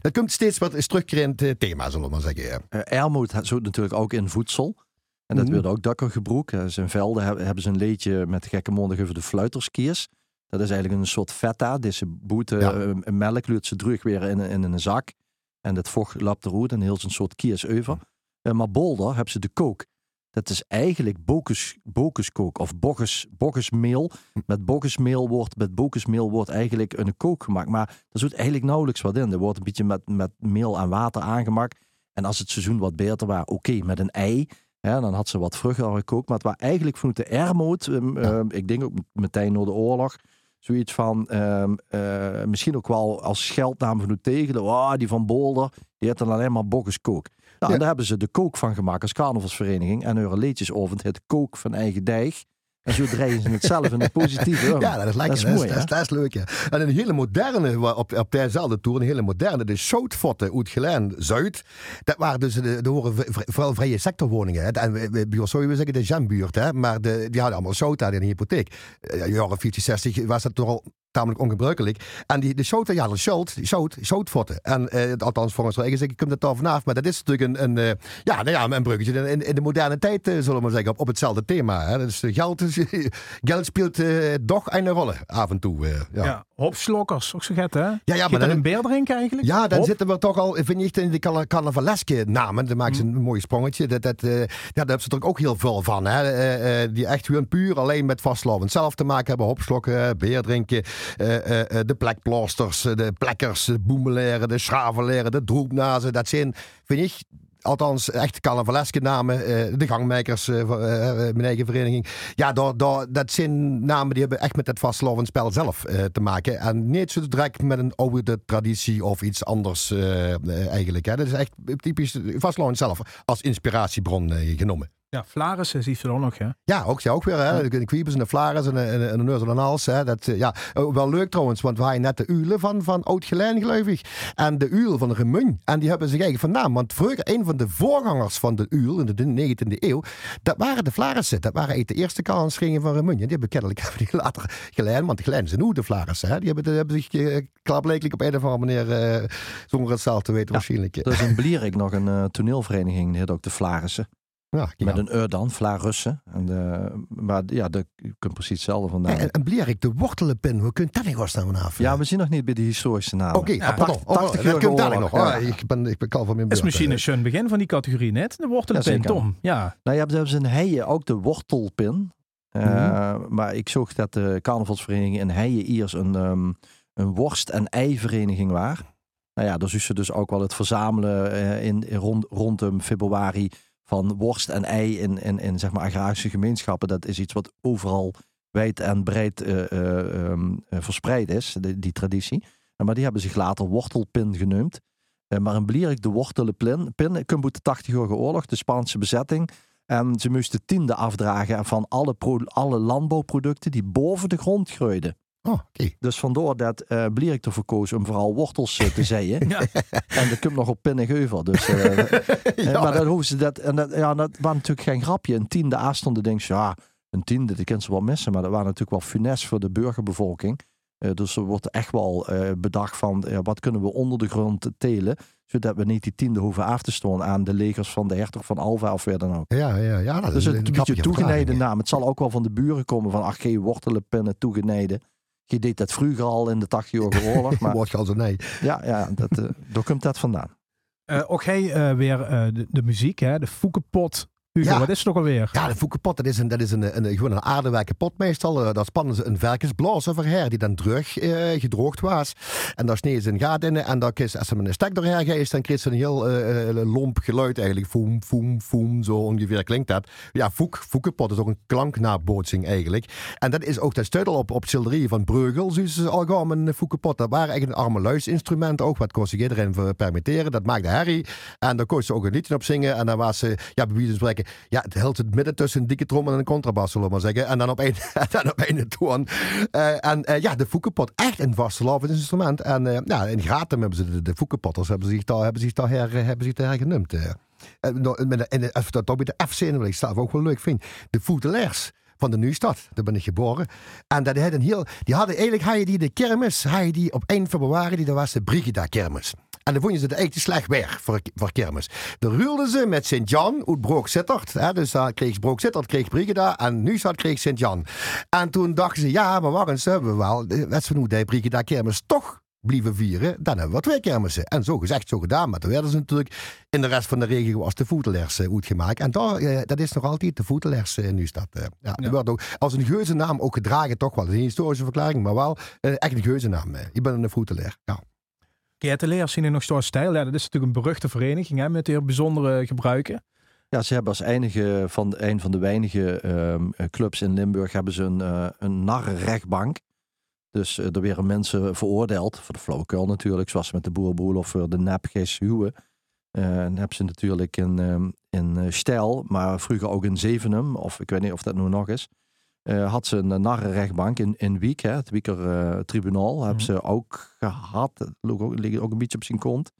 dat komt steeds wat terugkerend thema, zullen we maar zeggen. Eh Ermoed natuurlijk ook in voedsel. En dat Mhm. werd ook dakkergebroek. Eh, Zijn velden hebben, ze een leedje met gekke mondig over de fluiterskiers. Dat is eigenlijk een soort feta. Deze boete Ja. eh, een melk luurt ze terug weer in, in een zak. En dat vocht lapt eruit en heel een soort kiers over. Eh, maar Bolder hebben ze de kook. Dat is eigenlijk bokus, bokuskook of bogus, bogusmeel. Met bogusmeel wordt, met bokusmeel wordt eigenlijk een kook gemaakt. Maar er zit eigenlijk nauwelijks wat in. Er wordt een beetje met, met meel en water aangemaakt. En als het seizoen wat beter was, oké, met een ei. Ja, dan had ze wat vruchten gekookt. Maar het was eigenlijk vanuit de Ermoot, ehm, ehm, ik denk ook meteen door de oorlog, zoiets van, ehm, eh, misschien ook wel als scheldnaam vanuit tegen, de, oh, die van Bolder, die had dan alleen maar bokkeskook. Nou, Ja. en daar hebben ze de kook van gemaakt als carnavalsvereniging. En hun leedjesovend het kook van eigen dijk. En zo draaien ze het zelf in het positieve. Ja, dat is lekker. Dat is Dat is, dat is, hè? dat is leuk, ja. En een hele moderne, op, op dezelfde toer, een hele moderne, de Zoutvotten uit Geleen Zuid. Dat waren dus de, de horen vooral vrije sectorwoningen. Hè. En we- we- bij ons zou je zeggen de Jambuurt, hè. Maar de, die hadden allemaal zout daar in de hypotheek. Eh, jaren 50, 60 was dat toch al tamelijk ongebruikelijk. En die, de Schouten, ja, de Schout, Schout, Schoutvotten. En eh, althans, volgens mij ik kom dat daar vanaf. Maar dat is natuurlijk een, een, eh, ja, nou ja, een bruggetje in, in de moderne tijd, eh, zullen we maar zeggen, op, op hetzelfde thema. Hè. Dus geld, geld speelt toch een rol af en toe. ja. Ja. Hopslokkers, ook zo get hè? Ja, ja, maar dan- een beer drinken eigenlijk? Ja, dan Hop. zitten we toch al, vind ik, in de carna- carnavaleske namen. Dan maken ze een mooi sprongetje. Dat, dat, ja, daar hebben ze er ook heel veel van. Hè? Die echt gewoon puur alleen met vastlovend zelf te maken hebben. Hopslokken, beer drinken, de plekplasters, eh, de plekkers, de boemeleren, de schraveleren, de droepnazen. Dat zijn, vind ik, Althans, echt carnavaleske namen. eh, de gangmakers eh, eh, mijn eigen vereniging. Ja, dat zijn namen die hebben echt met het vastlovend spel zelf eh, te maken. En niet zo direct met een oude traditie of iets anders eh, eh, eigenlijk. Hè. Dat is echt typisch vastlovend zelf als inspiratiebron eh, genomen. Ja, Flarissen zie je dan nog, hè? Ja, ook, ja, ook weer. Hè. De kwiebers en de flares en de, en de, en de neus en de hals. Hè. Dat, eh, ja, oh, wel leuk trouwens, want we hadden net de uilen van, van Oud Gelijn, geloof ik. En de uil van de Remun. En die hebben zich eigenlijk van naam. Want vroeger, een van de voorgangers van de uil in de 19e eeuw, dat waren de flarissen. Dat waren de eerste kansringen van Remun. En die hebben kennelijk hebben die later Gelijn, want de Gelijn zijn hoe de flarissen. Hè. Die hebben, die hebben zich eh, klaarblijkelijk op een of andere manier, eh, zonder het zelf te weten waarschijnlijk. eh, Er is in Blierik nog een eh, toneelvereniging, die heet ook de Flarissen. Ja, Met ja. een ur dan, Flarussen. En de, maar ja, dat, je kunt precies hetzelfde vandaan. En, en Blierik, de wortelenpin, hoe kunt dat niet godsnaam vanaf? Ja, we zien nog niet bij de historische namen. Oké, Ja, pardon. 80 Oh, dat nog. oorlog, Oh, ja. ik, ben, ik ben kal van mijn Dat is misschien eh. een schön begin van die categorie net. De wortelenpin. Tom. Ja. Nou ja, hebben ze in Heijen ook de wortelpin. Eh, Mhm. Maar ik zag dat de carnavalsvereniging in Heijen eerst een, ehm, een worst- en ei-vereniging waren. Nou ja, dus is ze dus ook wel het verzamelen eh, in, in rond, rondom februari van worst en ei in, in, in zeg maar agrarische gemeenschappen. Dat is iets wat overal wijd en breed eh, eh, ehm, eh, verspreid is, die, traditie. Maar die hebben zich later wortelpin genoemd. Maar in Blierik de wortelenpin, pin, uit de 80-jarige oorlog, de Spaanse bezetting. En ze moesten tiende afdragen van alle, pro- alle landbouwproducten die boven de grond groeiden. Oh. Dus vandoor dat eh Blierik ervoor koos om vooral wortels eh, te zeeën. Ja. En dat komt nog op Pinnegeuvel. Dus, eh, eh, maar dan hoeven ze dat. En dat, ja, dat was natuurlijk geen grapje. Een tiende aanstonden, denk je, ja, een tiende, die kunnen ze wel missen. Maar dat waren natuurlijk wel funest voor de burgerbevolking. Dus er wordt echt wel bedacht van ja, wat kunnen we onder de grond telen. Zodat we niet die tiende hoeven af te storen aan de legers van de hertog van Alva of weer dan ook. Ja, ja, ja. Dat Dus is een een beetje toegenijde verklaring. naam. Het zal ook wel van de buren komen van ach, geen wortelenpennen toegenijde. Je deed dat vroeger al in de 80-jarige oorlog. Maar Wordt al zo nee. ja, ja dat, eh, daar komt dat vandaan. Eh, ook hij eh, weer eh, de, de muziek, hè? De Foekenpot. Hugo, Ja. wat is het ook alweer? Ja, de Foekenpot, dat is, een, dat is een, een, gewoon een aardewerken pot meestal. Eh, Daar spannen ze een verkensblaas overher die dan terug eh, gedroogd was. En daar sneden ze een gat in en kies, als ze met een stek doorheen geeft, dan krijgt ze een heel eh, lomp geluid eigenlijk. Foem, foem, foem, zo ongeveer klinkt dat. Ja, foek, Foekenpot is ook een klanknabootsing eigenlijk. En dat is ook dat stuitel op, op schilderijen van Breugel, zoals ze al gaan een Foekenpot. Dat waren eigenlijk een arme luisinstrument ook, wat kon zich iedereen permitteren. Dat maakte herrie. En daar kon ze ook een liedje op zingen. En dan was ze, ja, bij spreken, ja, het hield het midden tussen een dikke trommel en een contrabas, zullen we maar zeggen. En dan op één, dan op één toon. Eh, en eh, ja, de Foekenpot, echt een vastelavond instrument. En eh, ja, in Gratum hebben ze de, de Foekenpotters, hebben zich daar, hebben zich daar, her, hebben zich daar hergenoemd. eh. Eh, dat ook bij de FC, wat ik zelf ook wel leuk vind. De Voetelaars van de Nieuwstad. Daar ben ik geboren. En dat had een heel, die hadden eigenlijk had die de kermis, had die op 1 februari, die, dat was de Brigida kermis. En dan vonden ze het echt te slecht weer voor, voor kermis. Dan ruilden ze met Sint-Jan uit Broek Sittard. Hè, dus daar kreeg Broek Sittard, kreeg Brigida en Nieuwstad kreeg Sint-Jan. En toen dachten ze, ja, maar wacht eens, hebben we wel, net zo de Brigida kermis toch blijven vieren, dan hebben we twee kermissen. En zo gezegd, zo gedaan. Maar toen werden ze natuurlijk in de rest van de regio als de voetelers uh, uitgemaakt. En daar, eh, dat is nog altijd de voetelers in nu stad. eh. ja, die wordt ook als een geuzennaam ook gedragen, toch wel. Dat is een historische verklaring, maar wel eh, echt een geuzennaam. eh. Ik ben een voeteler. Ja. Keerteleers zien er nog steeds stijl. Ja, dat is natuurlijk een beruchte vereniging hè, met heel bijzondere gebruiken. Ja, ze hebben als enige van een van de weinige ehm, eh, clubs in Limburg hebben ze een, eh een narrenrechtbank. Dus eh, er werden mensen veroordeeld, voor de flauwekul natuurlijk, zoals met de boerboel of voor de nepgees huwen. Dan hebben ze natuurlijk in, ehm, in Stijl, maar vroeger ook in Zevenum, of ik weet niet of dat nu nog is, eh, had ze een narrenrechtbank in, in Wiek, hè, het Wieker eh, tribunaal, hebben ze ook gehad. Dat ligt ook, een beetje op zijn kont.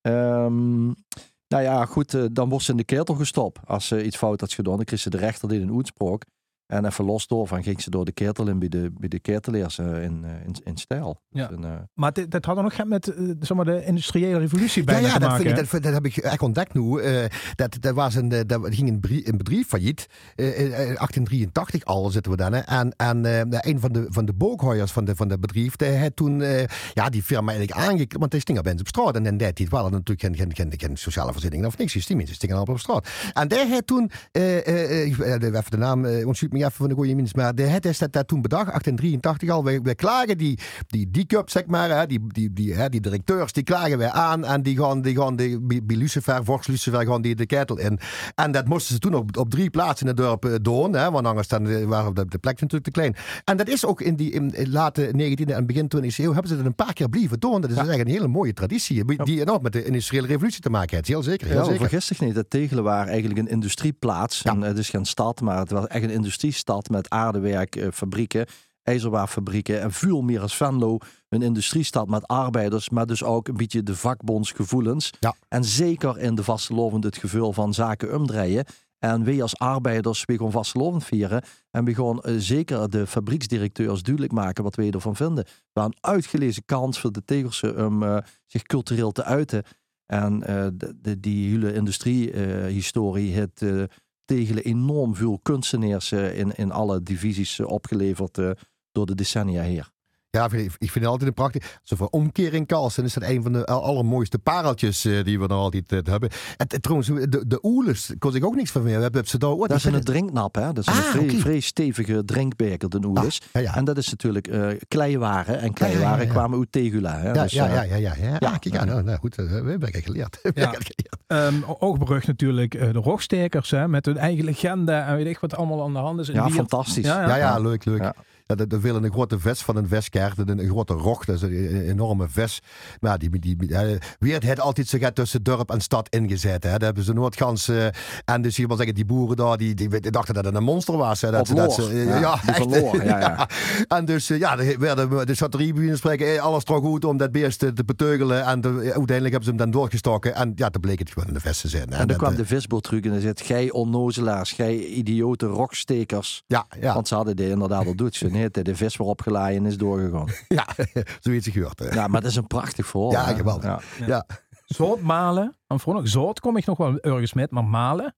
Ehm, nou ja, goed, eh, dan wordt ze in de ketel gestopt. Als ze iets fout had gedaan, dan kreeg ze de rechter die een uitspraak. En even los door van ging ze door de ketel in bij de, bij de keteleers eh, in, eh, in, in stijl. Ja. Dus een, eh, Maar dit, dat had nog met zeg maar, de industriële revolutie Ja, bijna ja te dat, maken. ik, dat, dat heb ik echt ontdekt nu. dat, dat was een, dat ging een, brie- een bedrijf failliet. eh, in, eh, 1883 al zitten we dan. Hè. En, en een van de, van de boekhouders van, de, van dat bedrijf, die had toen ja, die firma eigenlijk aangekleed. Want die stingen mensen op straat. En in die tijd waren er natuurlijk geen, geen, geen, geen sociale voorzieningen of niks. Die mensen stingen allemaal op straat. En die had toen, even de naam, ontschiet me even van de goede mensen, maar die had is dat, dat toen bedacht, 1883 al. Wij, wij klagen die, die, die cup, zeg maar, hè, die, die, die, hè, die directeurs, die klagen wij aan. En die gaan, die gaan die, bij, Lucifer, Vorst Lucifer, gaan die de ketel in. En dat moesten ze toen op, op drie plaatsen in het dorp eh, doen. Hè, want anders dan, eh, waren de, de plek natuurlijk te klein. En dat is ook in die in, in late 19e en begin 20e eeuw hebben ze dat een paar keer blijven doen. Dat is eigenlijk een hele mooie traditie. Die enorm met de industriële revolutie te maken heeft. Heel zeker. Heel Ja, zeker. vergis zich niet. Dat Tegelen waren eigenlijk een industrieplaats. Ja. En het is geen stad, maar het was echt een industriestad met aardewerkfabrieken, ijzerwaarfabrieken en veel meer als Venlo. Een industriestad met arbeiders, maar dus ook een beetje de vakbondsgevoelens. Ja. En zeker in de vastelovend het gevoel van zaken omdraaien. En wij als arbeiders, we gaan vastelovend vieren. En we gaan eh, zeker de fabrieksdirecteurs duidelijk maken wat wij ervan vinden. Hebben een uitgelezen kans voor de Tegelsen om eh, zich cultureel te uiten. En eh, de, de- die hele industriehistorie eh, Tegelen enorm veel kunstenaars eh, in, in alle divisies eh, opgeleverd eh, door de decennia heen. Ja, vind ik, ik vind het altijd een prachtig. Zoveel omkering Carlsen is dat een van de al- allermooiste pareltjes eh, die we nog altijd eh, hebben. Het, het- trouwens, de, de oelers kon ik ook niks van meer. We hebben ze daar ooit. Dat is een drinknap, hè? Dat is Ah, een vrij, oké. vrij stevige drinkbeker, de ja, ja. En dat is natuurlijk eh kleiwaren. En ja, kleiwaren ja, ja. kwamen uit Tegula. Hè? Ja, Dus, ja, ja, ja, ja, ja. ja, ja, kijk, nou, nou goed, we hebben geleerd. We Ja. hebben het geleerd. Ehm, Oogbrug natuurlijk, eh, de rockstekers hè, met hun eigen legende en weet ik wat allemaal aan de hand is. En ja, fantastisch. Ja, ja. Ja, ja, leuk, leuk. Dat, dat wil een grote vest van een vestkaart, een, een grote rog, dat is een, enorme vest. Maar die, die, eh, Weert had altijd zich tussen dorp en stad ingezet. Hè. Dat hebben ze nooit gans. eh, en dus je wil zeggen, die boeren daar, die, die, dachten dat het een monster was. Hè. Dat, ze- dat ze, eh, Ja, ja, die van echt, Loor, ja, ja. En dus ja, er werden de satiriebühnen spreken, alles toch goed om dat beest te, te beteugelen. En de- uiteindelijk hebben ze hem dan doorgestoken. En ja, dan bleek het gewoon in de vest te zijn. hè. En dan kwam de visboot terug en dan zegt: Gij onnozelaars, gij idiote rokstekers. Ja, ja, Want ze hadden dit inderdaad al doet. Ze de vis weer opgeladen en is doorgegaan. ja, zoiets gehoord. hè. Ja, maar dat is een prachtig verhaal. Ja, geweldig. Ja. Ja. Zout malen. En vooral nog zout kom ik nog wel ergens met, maar malen.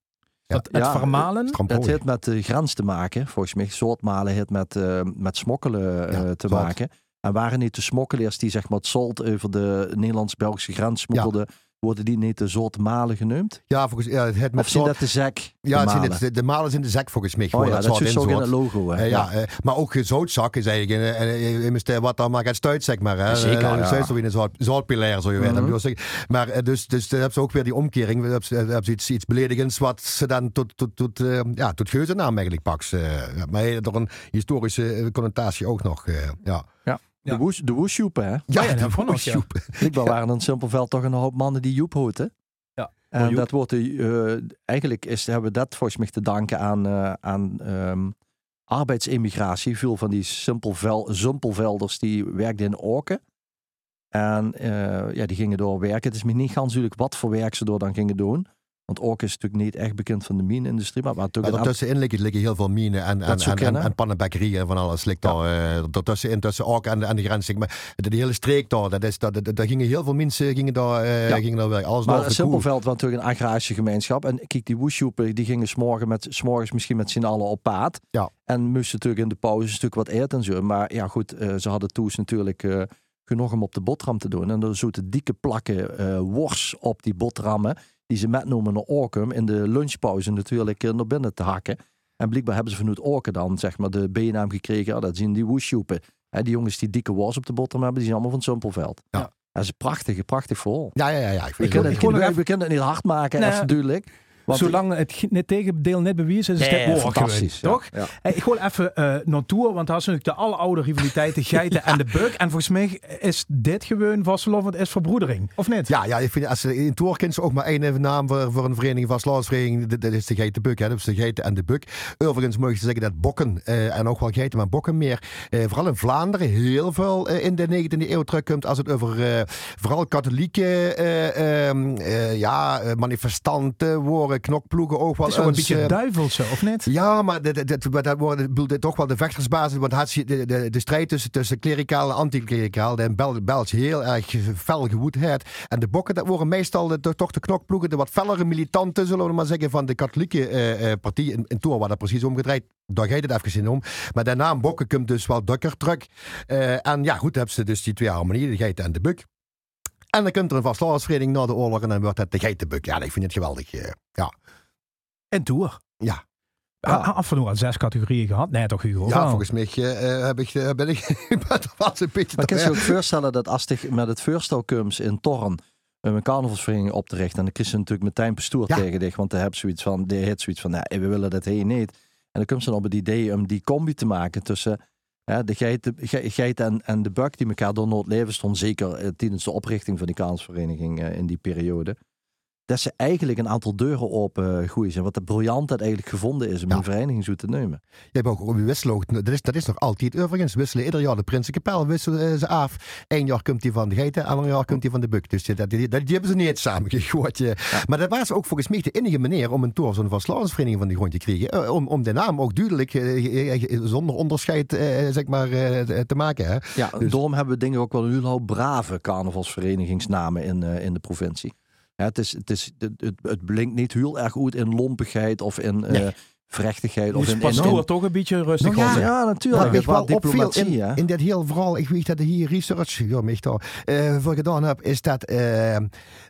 Het, het Ja, vermalen. Het heeft met de grens te maken. Volgens mij, soortmalen heeft met, eh, met smokkelen eh, Ja, te zout. maken. En waren niet de smokkelaars die zeg maar het zout over de Nederlands-Belgische grens smokkelden, worden die niet de zoutmalen genoemd? Ja, volgens ja, het met Of zout- dat de zak? Ja, de het zijn malen? het, de, malen in de zak volgens mij. Oh ja, dat zout is zo in het logo. Hè? Eh, ja, eh, maar ook zoutzak is eigenlijk een, een, wat dan maar gaat stuit, zeg maar. Hè. Zeker, Eh, ja. Stuit zo in een zout, zoutpilair, zo je zeg- Maar dus, dus dan hebben ze ook weer die omkering. Dan hebben ze, iets, iets beledigends wat ze dan tot, tot, tot, ja, tot geuzennaam eigenlijk pakt. maar door een historische connotatie ook nog. eh, ja. De, woes, de woesjoepen, hè? ja, ja, de van ons, ja. woesjoep. Blijkbaar waren in Simpelveld toch een hoop mannen die Joep hoten. Ja, En dat wordt de, eh, eigenlijk is, hebben we dat volgens mij te danken aan, eh, aan ehm, arbeidsemigratie. Veel van die simpelvel, zumpelvelders die werkten in Orken. En eh, ja, die gingen door werken. Het is me niet duidelijk wat voor werk ze door dan gingen doen. Want Orken is natuurlijk niet echt bekend van de mineindustrie. Maar, maar Maar natuurlijk daartussenin liggen, liggen heel veel minen en, en, en, en, kennen. en pannenbakkerieën en van alles. Ligt Ja. daar, daartussenin, tussen ook en, en de grens. Maar de, hele streek daar, dat is, dat, dat, daar gingen heel veel mensen gingen daar, Ja. gingen daar werken. Alles Maar. Simpelveld was natuurlijk een agrarische gemeenschap. En kijk, die woesjoepen die gingen s'morgen met, s'morgens misschien met z'n allen op paard. Ja. En moesten natuurlijk in de pauze stuk wat eten en zo. Maar ja, goed, eh, ze hadden toes natuurlijk genoeg om op de boterham te doen. En er zouden dikke plakken eh wors op die boterhammen. Die ze metnomen naar Orkum in de lunchpauze natuurlijk eh, naar binnen te hakken. En blijkbaar hebben ze vanuit Orken dan zeg maar de bijnaam gekregen. Ja, dat zien die woesjoepen. Hè, die jongens die dikke wors op de boterham hebben, die zijn allemaal van Simpelveld. Ja. Dat is prachtig, prachtig verhaal. Ja, ja, ja. ja. Ik vind het het, gewoon nog we, kunnen het niet hard maken, Nee. duidelijk. Want Zolang het het tegendeel net bewezen is, is Nee, het net fantastisch. toch? Ja. Hey, ik gooi even eh naartoe, want dat is natuurlijk de alleroude rivaliteiten, geiten en de buk. En volgens mij is dit gewoon vastelovend is verbroedering, of niet? Ja, ja, ik vind als ze in Toorkens ook maar één naam voor, voor een vereniging van slagersvereniging, dat, is de geitenbuk. Hè. Dat is de geiten en de buk. Overigens mogen ze zeggen dat bokken, eh, en ook wel geiten, maar bokken meer, eh, vooral in Vlaanderen heel veel eh, in de 19e eeuw terugkomt als het over eh, vooral katholieke eh, ehm, eh, ja, eh, manifestanten, worden de knokploegen ook wel Het is een beetje eh, duivelse, of niet? ja, maar dat, worden toch wel de vechtersbasis. Want had je de, de, de strijd tussen, tussen klericaal en anticlericaal, de in Bel, België heel erg fel gewoed heeft. En de bokken, dat worden meestal de, toch de knokploegen, de wat fellere militanten, zullen we maar zeggen, van de katholieke eh, eh, partij. In, waar dat precies omgedraaid. Daar gaat het even in om. Maar naam bokken komt dus wel dukker terug. En ja, goed, hebben ze dus die twee harmonieën, de geiten en de buk. En dan komt er een vastlagersvereniging na de oorlog en dan wordt het de geitenbuk. Ja, ik vind het geweldig. eh, ja. En Tour. Ja. Ja. Af en toe al zes categorieën gehad. Nee, toch Hugo? Ja, volgens mij eh, heb ik, eh, ben ik ik ben wel eens een beetje Maar kan je je ook voorstellen dat als je met het voorstel komt in Torren een carnavalsvereniging op te richten, en dan krijg je natuurlijk meteen bestuur Ja. tegen dich, want hij heeft zoiets van, die heeft zoiets van, nee, we willen dat heen niet. En dan komt ze dan op het idee om die combi te maken tussen de geit, de ge- geit en, en de buik die elkaar door nooit leven stond, zeker eh, tijdens de oprichting van die carnavalsvereniging eh, in die periode. Dat ze eigenlijk een aantal deuren open gooien zijn. Wat de briljant dat eigenlijk gevonden is om Ja. een vereniging zo te nemen. Je hebt ook op je wisselen. Dat is, dat is nog altijd overigens. Wisselen ieder jaar de Prinsenkapel wisselen eh, ze af. Eén jaar komt hij van de geiten, ander jaar komt hij van de buk. Dus die, dat, die, dat- die hebben ze niet samen gegooid. Maar dat was ook volgens mij de enige manier om een tour zo'n verslavingsvereniging van die grond te krijgen. Eh, Om, om de naam ook duidelijk, eh, eh, zonder onderscheid, eh, zeg maar, eh, te maken. Hè? Ja, Dus- daarom hebben we dingen ook wel een heel hoop brave carnavalsverenigingsnamen in, eh, in de provincie. Ja, het, is, het, is, het, het, blinkt niet heel erg uit in lompigheid of in eh. Vrechtigheid. Of in, in, toch een beetje rustig Nou ja, ja, natuurlijk. Wat het ik wel was opviel diplomatie, in, in dit heel verhaal, ik weet dat ik hier research, ja, daar, eh, voor gedaan heb, is dat eh,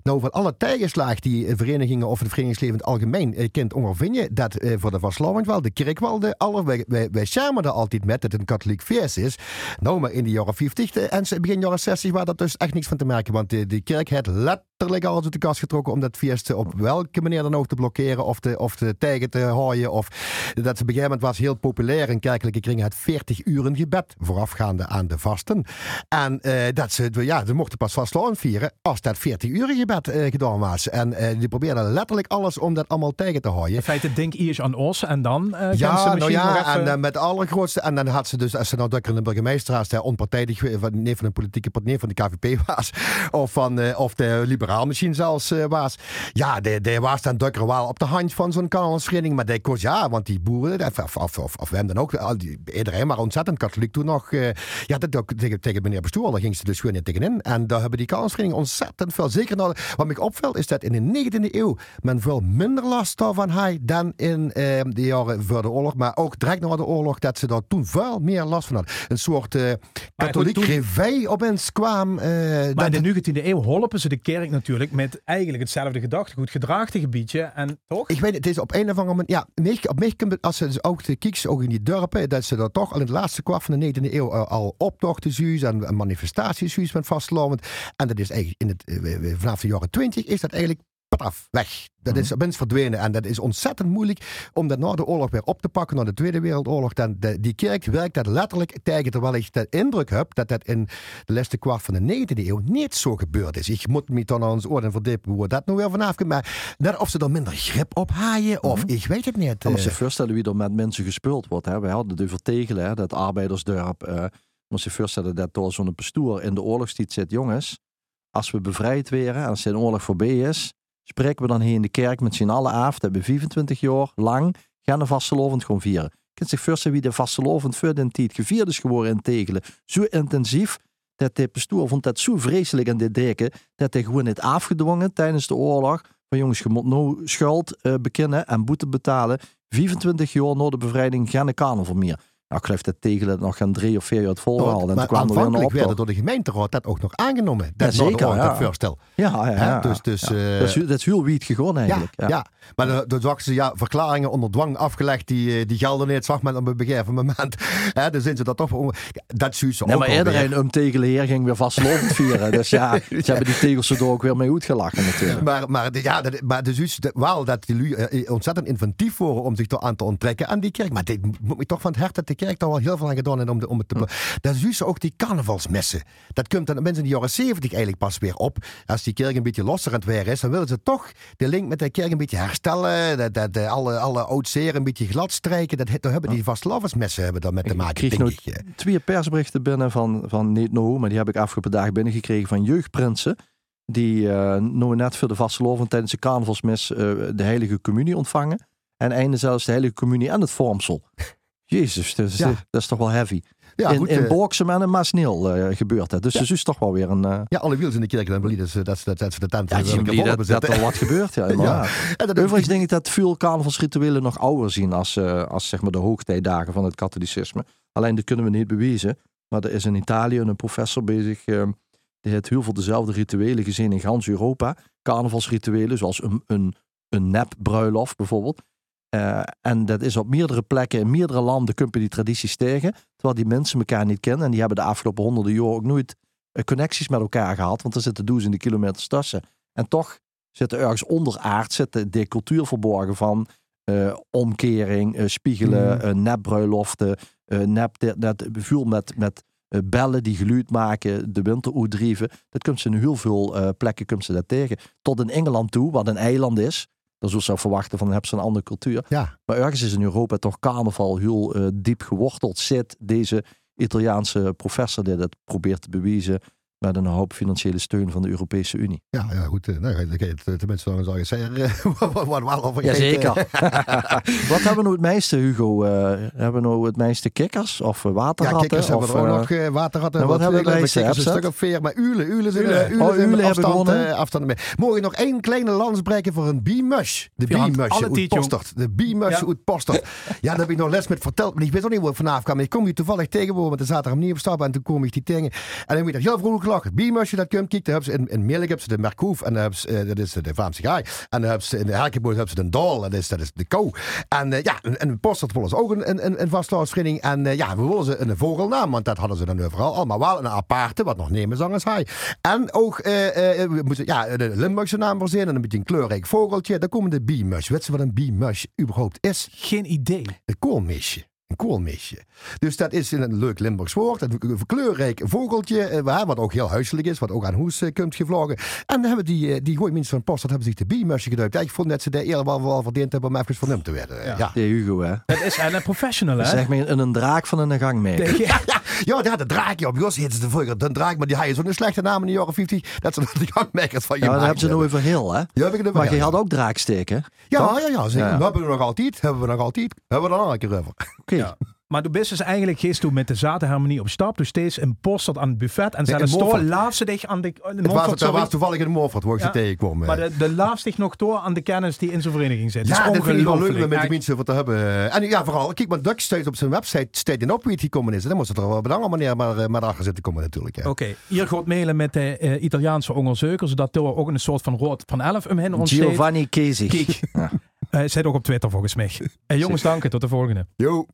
nou van alle tegenslagen die verenigingen of het verenigingsleven in het algemeen eh, kent ondervinden, dat voor de verslaving wel, de kerk wel, de aller, wij, wij, wij schermen er altijd met dat het een katholiek feest is. Nou, maar in de jaren 50 en begin jaren 60 waar dat dus echt niks van te merken, want de, de kerk had letterlijk alles uit de kast getrokken om dat feest op welke manier dan ook te blokkeren of te, of te tegen te houden. Of dat ze op een gegeven moment was heel populair in kerkelijke kringen het 40 uren gebed voorafgaande aan de vasten. En eh, dat ze, ja, ze mochten pas vastloon vieren als dat 40 uren gebed eh, gedaan was. En eh, die probeerden letterlijk alles om dat allemaal tegen te houden. In feite, denk eerst aan ons en dan ze Ja, nou ja, even... en dan met allergrootste. En dan had ze dus, als ze nou Dukker in de burgemeester was, onpartijdig, nee van een politieke partij, van de KVP was, of, van, of de liberaal misschien zelfs was. Ja, die, die was dan Dukker wel op de hand van zo'n kanalsvereniging. Maar die koos ja, want die boeren, of, of, of, dan ook, al die, iedereen maar ontzettend katholiek toen nog. eh, ja, dat ook tegen, tegen meneer bestuur, daar ging ze dus gewoon niet tegenin. En daar hebben die kanalsverenigingen ontzettend veel. Zeker nou, wat me opvalt is dat in de 19e eeuw men veel minder last daarvan had dan in eh, de jaren voor de oorlog. Maar ook direct na de oorlog, dat ze daar toen veel meer last van hadden. Een soort eh katholiek toen- revij kwam. Maar dat- in de 19e eeuw holpen ze de kerk natuurlijk met eigenlijk hetzelfde gedachtegoed, gedraagde gebiedje en toch? Ik weet het, het is op een of andere manier. Ja, mij- op mij het, als ze dus ook de kieks, ook in die dorpen, dat ze er toch al in de laatste kwart van de 19e eeuw al, al optochten zuus en, manifestaties zuus met vastlopend. En dat is eigenlijk in het, eh, vanaf de jaren 20 is dat eigenlijk paf, weg. Dat is opeens verdwenen. En dat is ontzettend moeilijk om dat na de oorlog weer op te pakken, na de Tweede Wereldoorlog. Dan de, die kerk werkt dat letterlijk tegen, terwijl ik de indruk heb dat dat in de laatste kwart van de 19e eeuw niet zo gebeurd is. Ik moet me dan aan ons oren verdiepen hoe dat nou weer vanaf komt. Maar net of ze er minder grip op haaien, of ik weet het niet. Ja, maar eh. je voorstellen wie er met mensen gespeeld wordt. Hè. Wij hadden het over Tegelen, hè, dat arbeidersdorp. eh moet je voorstellen dat door zo'n pastoor in de oorlogstijd zit. Jongens, als we bevrijd werden en als de oorlog voorbij is, spreken we dan hier in de kerk met z'n allen af. Dat we 25 jaar lang gaan de vastelovend gewoon vieren. Je kunt zich voorstellen wie de vastelovend voor de tijd gevierd is geworden in Tegelen. Zo intensief dat de pastoor vond dat zo vreselijk in dit deken dat hij gewoon het afgedwongen tijdens de oorlog. Van jongens, je moet nou schuld eh, bekennen en boete betalen. 24 jaar na de bevrijding geen carnaval meer. Nou, ik geloof dat Tegelen nog gaan drie of vier jaar het. En maar toen kwam weer aanvankelijk werd het door de gemeenteraad dat ook nog aangenomen. Dat Ja, zeker, ja. dat voorstel. Ja, ja, ja. Dus, dus, eh, dat, is, dat is heel wiet gegaan eigenlijk. ja. Ja. maar dan, zag ze ja, verklaringen onder dwang afgelegd, die, eh, die gelden niet, zag men op een gegeven moment. Hè, dan zijn ze dat toch om- Dat zie ze Nee, ook maar iedereen om Tegelen ging weer vastlovend vieren. Dus ja, ze hebben die tegels er ook weer mee uitgelachen natuurlijk. Maar, maar, ja, dat, maar dus is wel dat die lui eh, ontzettend inventief worden om zich er aan te onttrekken aan die kerk. Maar dit moet me toch van het hart dat kerk daar wel heel veel aan gedaan heeft om, de, om het te... Dat is dus ook die carnavalsmessen. Dat komt dan mensen in de jaren 70 eigenlijk pas weer op. Als die kerk een beetje losser aan het weer is, dan willen ze toch de link met de kerk een beetje herstellen. Dat, dat, dat alle, alle oud zeer een beetje glad strijken. Dat, hebben die vastlovensmessen hebben daar met te Ik maken, kreeg denk ik. twee persberichten binnen van, van niet maar die heb ik afgelopen dagen binnengekregen van jeugdprinsen. die eh nou net voor de vasteloven tijdens de carnavalsmis eh, de heilige communie ontvangen. En einde zelfs de heilige communie en het vormsel. Jezus, dat is, Ja. dat is toch wel heavy. Ja, in goed. in eh, en in Maasneel eh, gebeurt dat. Dus Ja. het is toch wel weer een... eh ja, alle wiels in de kerk dan dat, ze- dat, dat ze de tent ja, dat, dat er wat gebeurt. Ja, inderdaad. En dat Overigens denk ik dat veel carnavalsrituelen nog ouder zien als, als zeg maar de hoogtijdagen van het katholicisme. Alleen dat kunnen we niet bewijzen. Maar er is in Italië een professor bezig. die heeft heel veel dezelfde rituelen gezien in gans Europa. Carnavalsrituelen, zoals een, een, een nepbruiloft bijvoorbeeld. Eh, en dat is op meerdere plekken in meerdere landen kun je die tradities tegen. Terwijl die mensen elkaar niet kennen. En die hebben de afgelopen honderden jaar ook nooit eh, connecties met elkaar gehad. Want er zitten duizenden kilometers tussen. En toch zit er ergens onderaard zit de cultuur verborgen van eh, omkering, spiegelen, Mm. nepbruiloften, nep, dit, dat vuur met, met bellen die geluid maken, de winter uitdrieven. Dat komt ze in heel veel plekken komt ze dat tegen. Tot in Engeland toe, wat een eiland is. Dan zou je verwachten van, dan hebben ze een andere cultuur. Ja, Maar ergens is in Europa toch carnaval heel eh, diep geworteld. Zit deze Italiaanse professor die dat probeert te bewijzen met een hoop financiële steun van de Europese Unie. ja, ja, goed. Nou, dan kan je het eh, tenminste eens al zeggen. eh, Wat wat- wat wel over Jazeker. Wat hebben we nou het meeste, Hugo? Eh, hebben we nou het meeste kikkers of eh, Ja, waterratten? kikkers hebben of, we ook nog. Waterratten. nou, wat hebben we eh, bij kikkers een stuk of veer. Maar ulen, ulen zijn, Ulen. ulen Oh, zijn ulen met hebben afstand, gewonnen. afstand mee. Mogen we nog één kleine lans breken voor een biemush? De Ja, want alle uit. Postert. De biemush Ja. uit Postert. Ja, daar heb ik nog les met verteld. Maar ik weet ook niet hoe het vanavond kwam. Ik kom hier toevallig tegen met de zaterdag niet op stap. En toen kom ik die tegen. En dan ik dat heel vrolijk gelachen. Biemusje, dat komt. Kijk, daar hebben ze in, in Meerlijk hebben ze de Merkoef. En daar hebben ze, eh, dat is de Vlaamse gaai. En dan hebben ze in de Herkenboot hebben ze de Dol. Dat is, dat is de kou. En eh, ja, en, en Postert willen ze ook een, een, een. En eh, ja, we willen ze een vogelnaam. Want dat hadden ze dan overal al. Maar wel een aparte, wat nog nemen zang als hij. En ook, we moeten ja, de Limburgse naam verzinnen. Een beetje een kleurrijk vogeltje. Dan komen de biemush. Weet je wat een biemush überhaupt is? Geen idee. Een koolmeesje. Een koolmeesje. Dus dat is een leuk Limburgs woord. Een kleurrijk vogeltje, eh, waar- wat ook heel huiselijk is, wat ook aan hoes eh, komt gevlogen. En dan hebben die, eh, die gooi mensen van Post, dat hebben zich de biemusje. Ja, ik vond dat ze daar eerder wel, wel verdiend hebben om even vernoemd te werden. Ja. Ja. Ja, Hugo, hè? Dat is een professional, hè? Zeg maar een, een draak van een gang mee. Ja. Ja, de draakje op. Jos heette ze vroeger de draak, maar die had je zo'n slechte naam in de jaren 50. Dat ze die gangmakers van Ja, maar gemaakt dan hebben ze nou over heel, hè? Ja, heb ik Maar je had ook draaksteken. Ja, ja, ja, zeker. Ja. We hebben we nog altijd. Hebben we nog altijd. Hebben we er nog een keer over. Oké. Ja. Maar de bus is eigenlijk geest toen met de zaterharmonie op stap. Dus steeds een post tot aan het buffet. En Nee, zelfs door laaf ze dich aan de... de Het Moffat, was, sorry. was toevallig in Moffat waar ik Ja. ze tegenkwam. eh. Maar de, de laaf zich nog door aan de kennis die in zijn vereniging zit. Ja, dat vind ik wel leuk om met de mensen wat te hebben. En ja, vooral, kijk, maar Dutch steeds op zijn website staat in op wie het gekomen is. Dan moest het er wel op een andere manier maar, eh, maar achter zitten komen natuurlijk. Ja. Oké, hier gaat mailen met de eh, Italiaanse ongerzeuker, zodat er ook een soort van rood van 11 om hen ontsteekt. Giovanni Kesig. Kijk, Ja. Eh, zit ook op Twitter volgens mij. Eh, jongens, dank. Tot de volgende. Yo.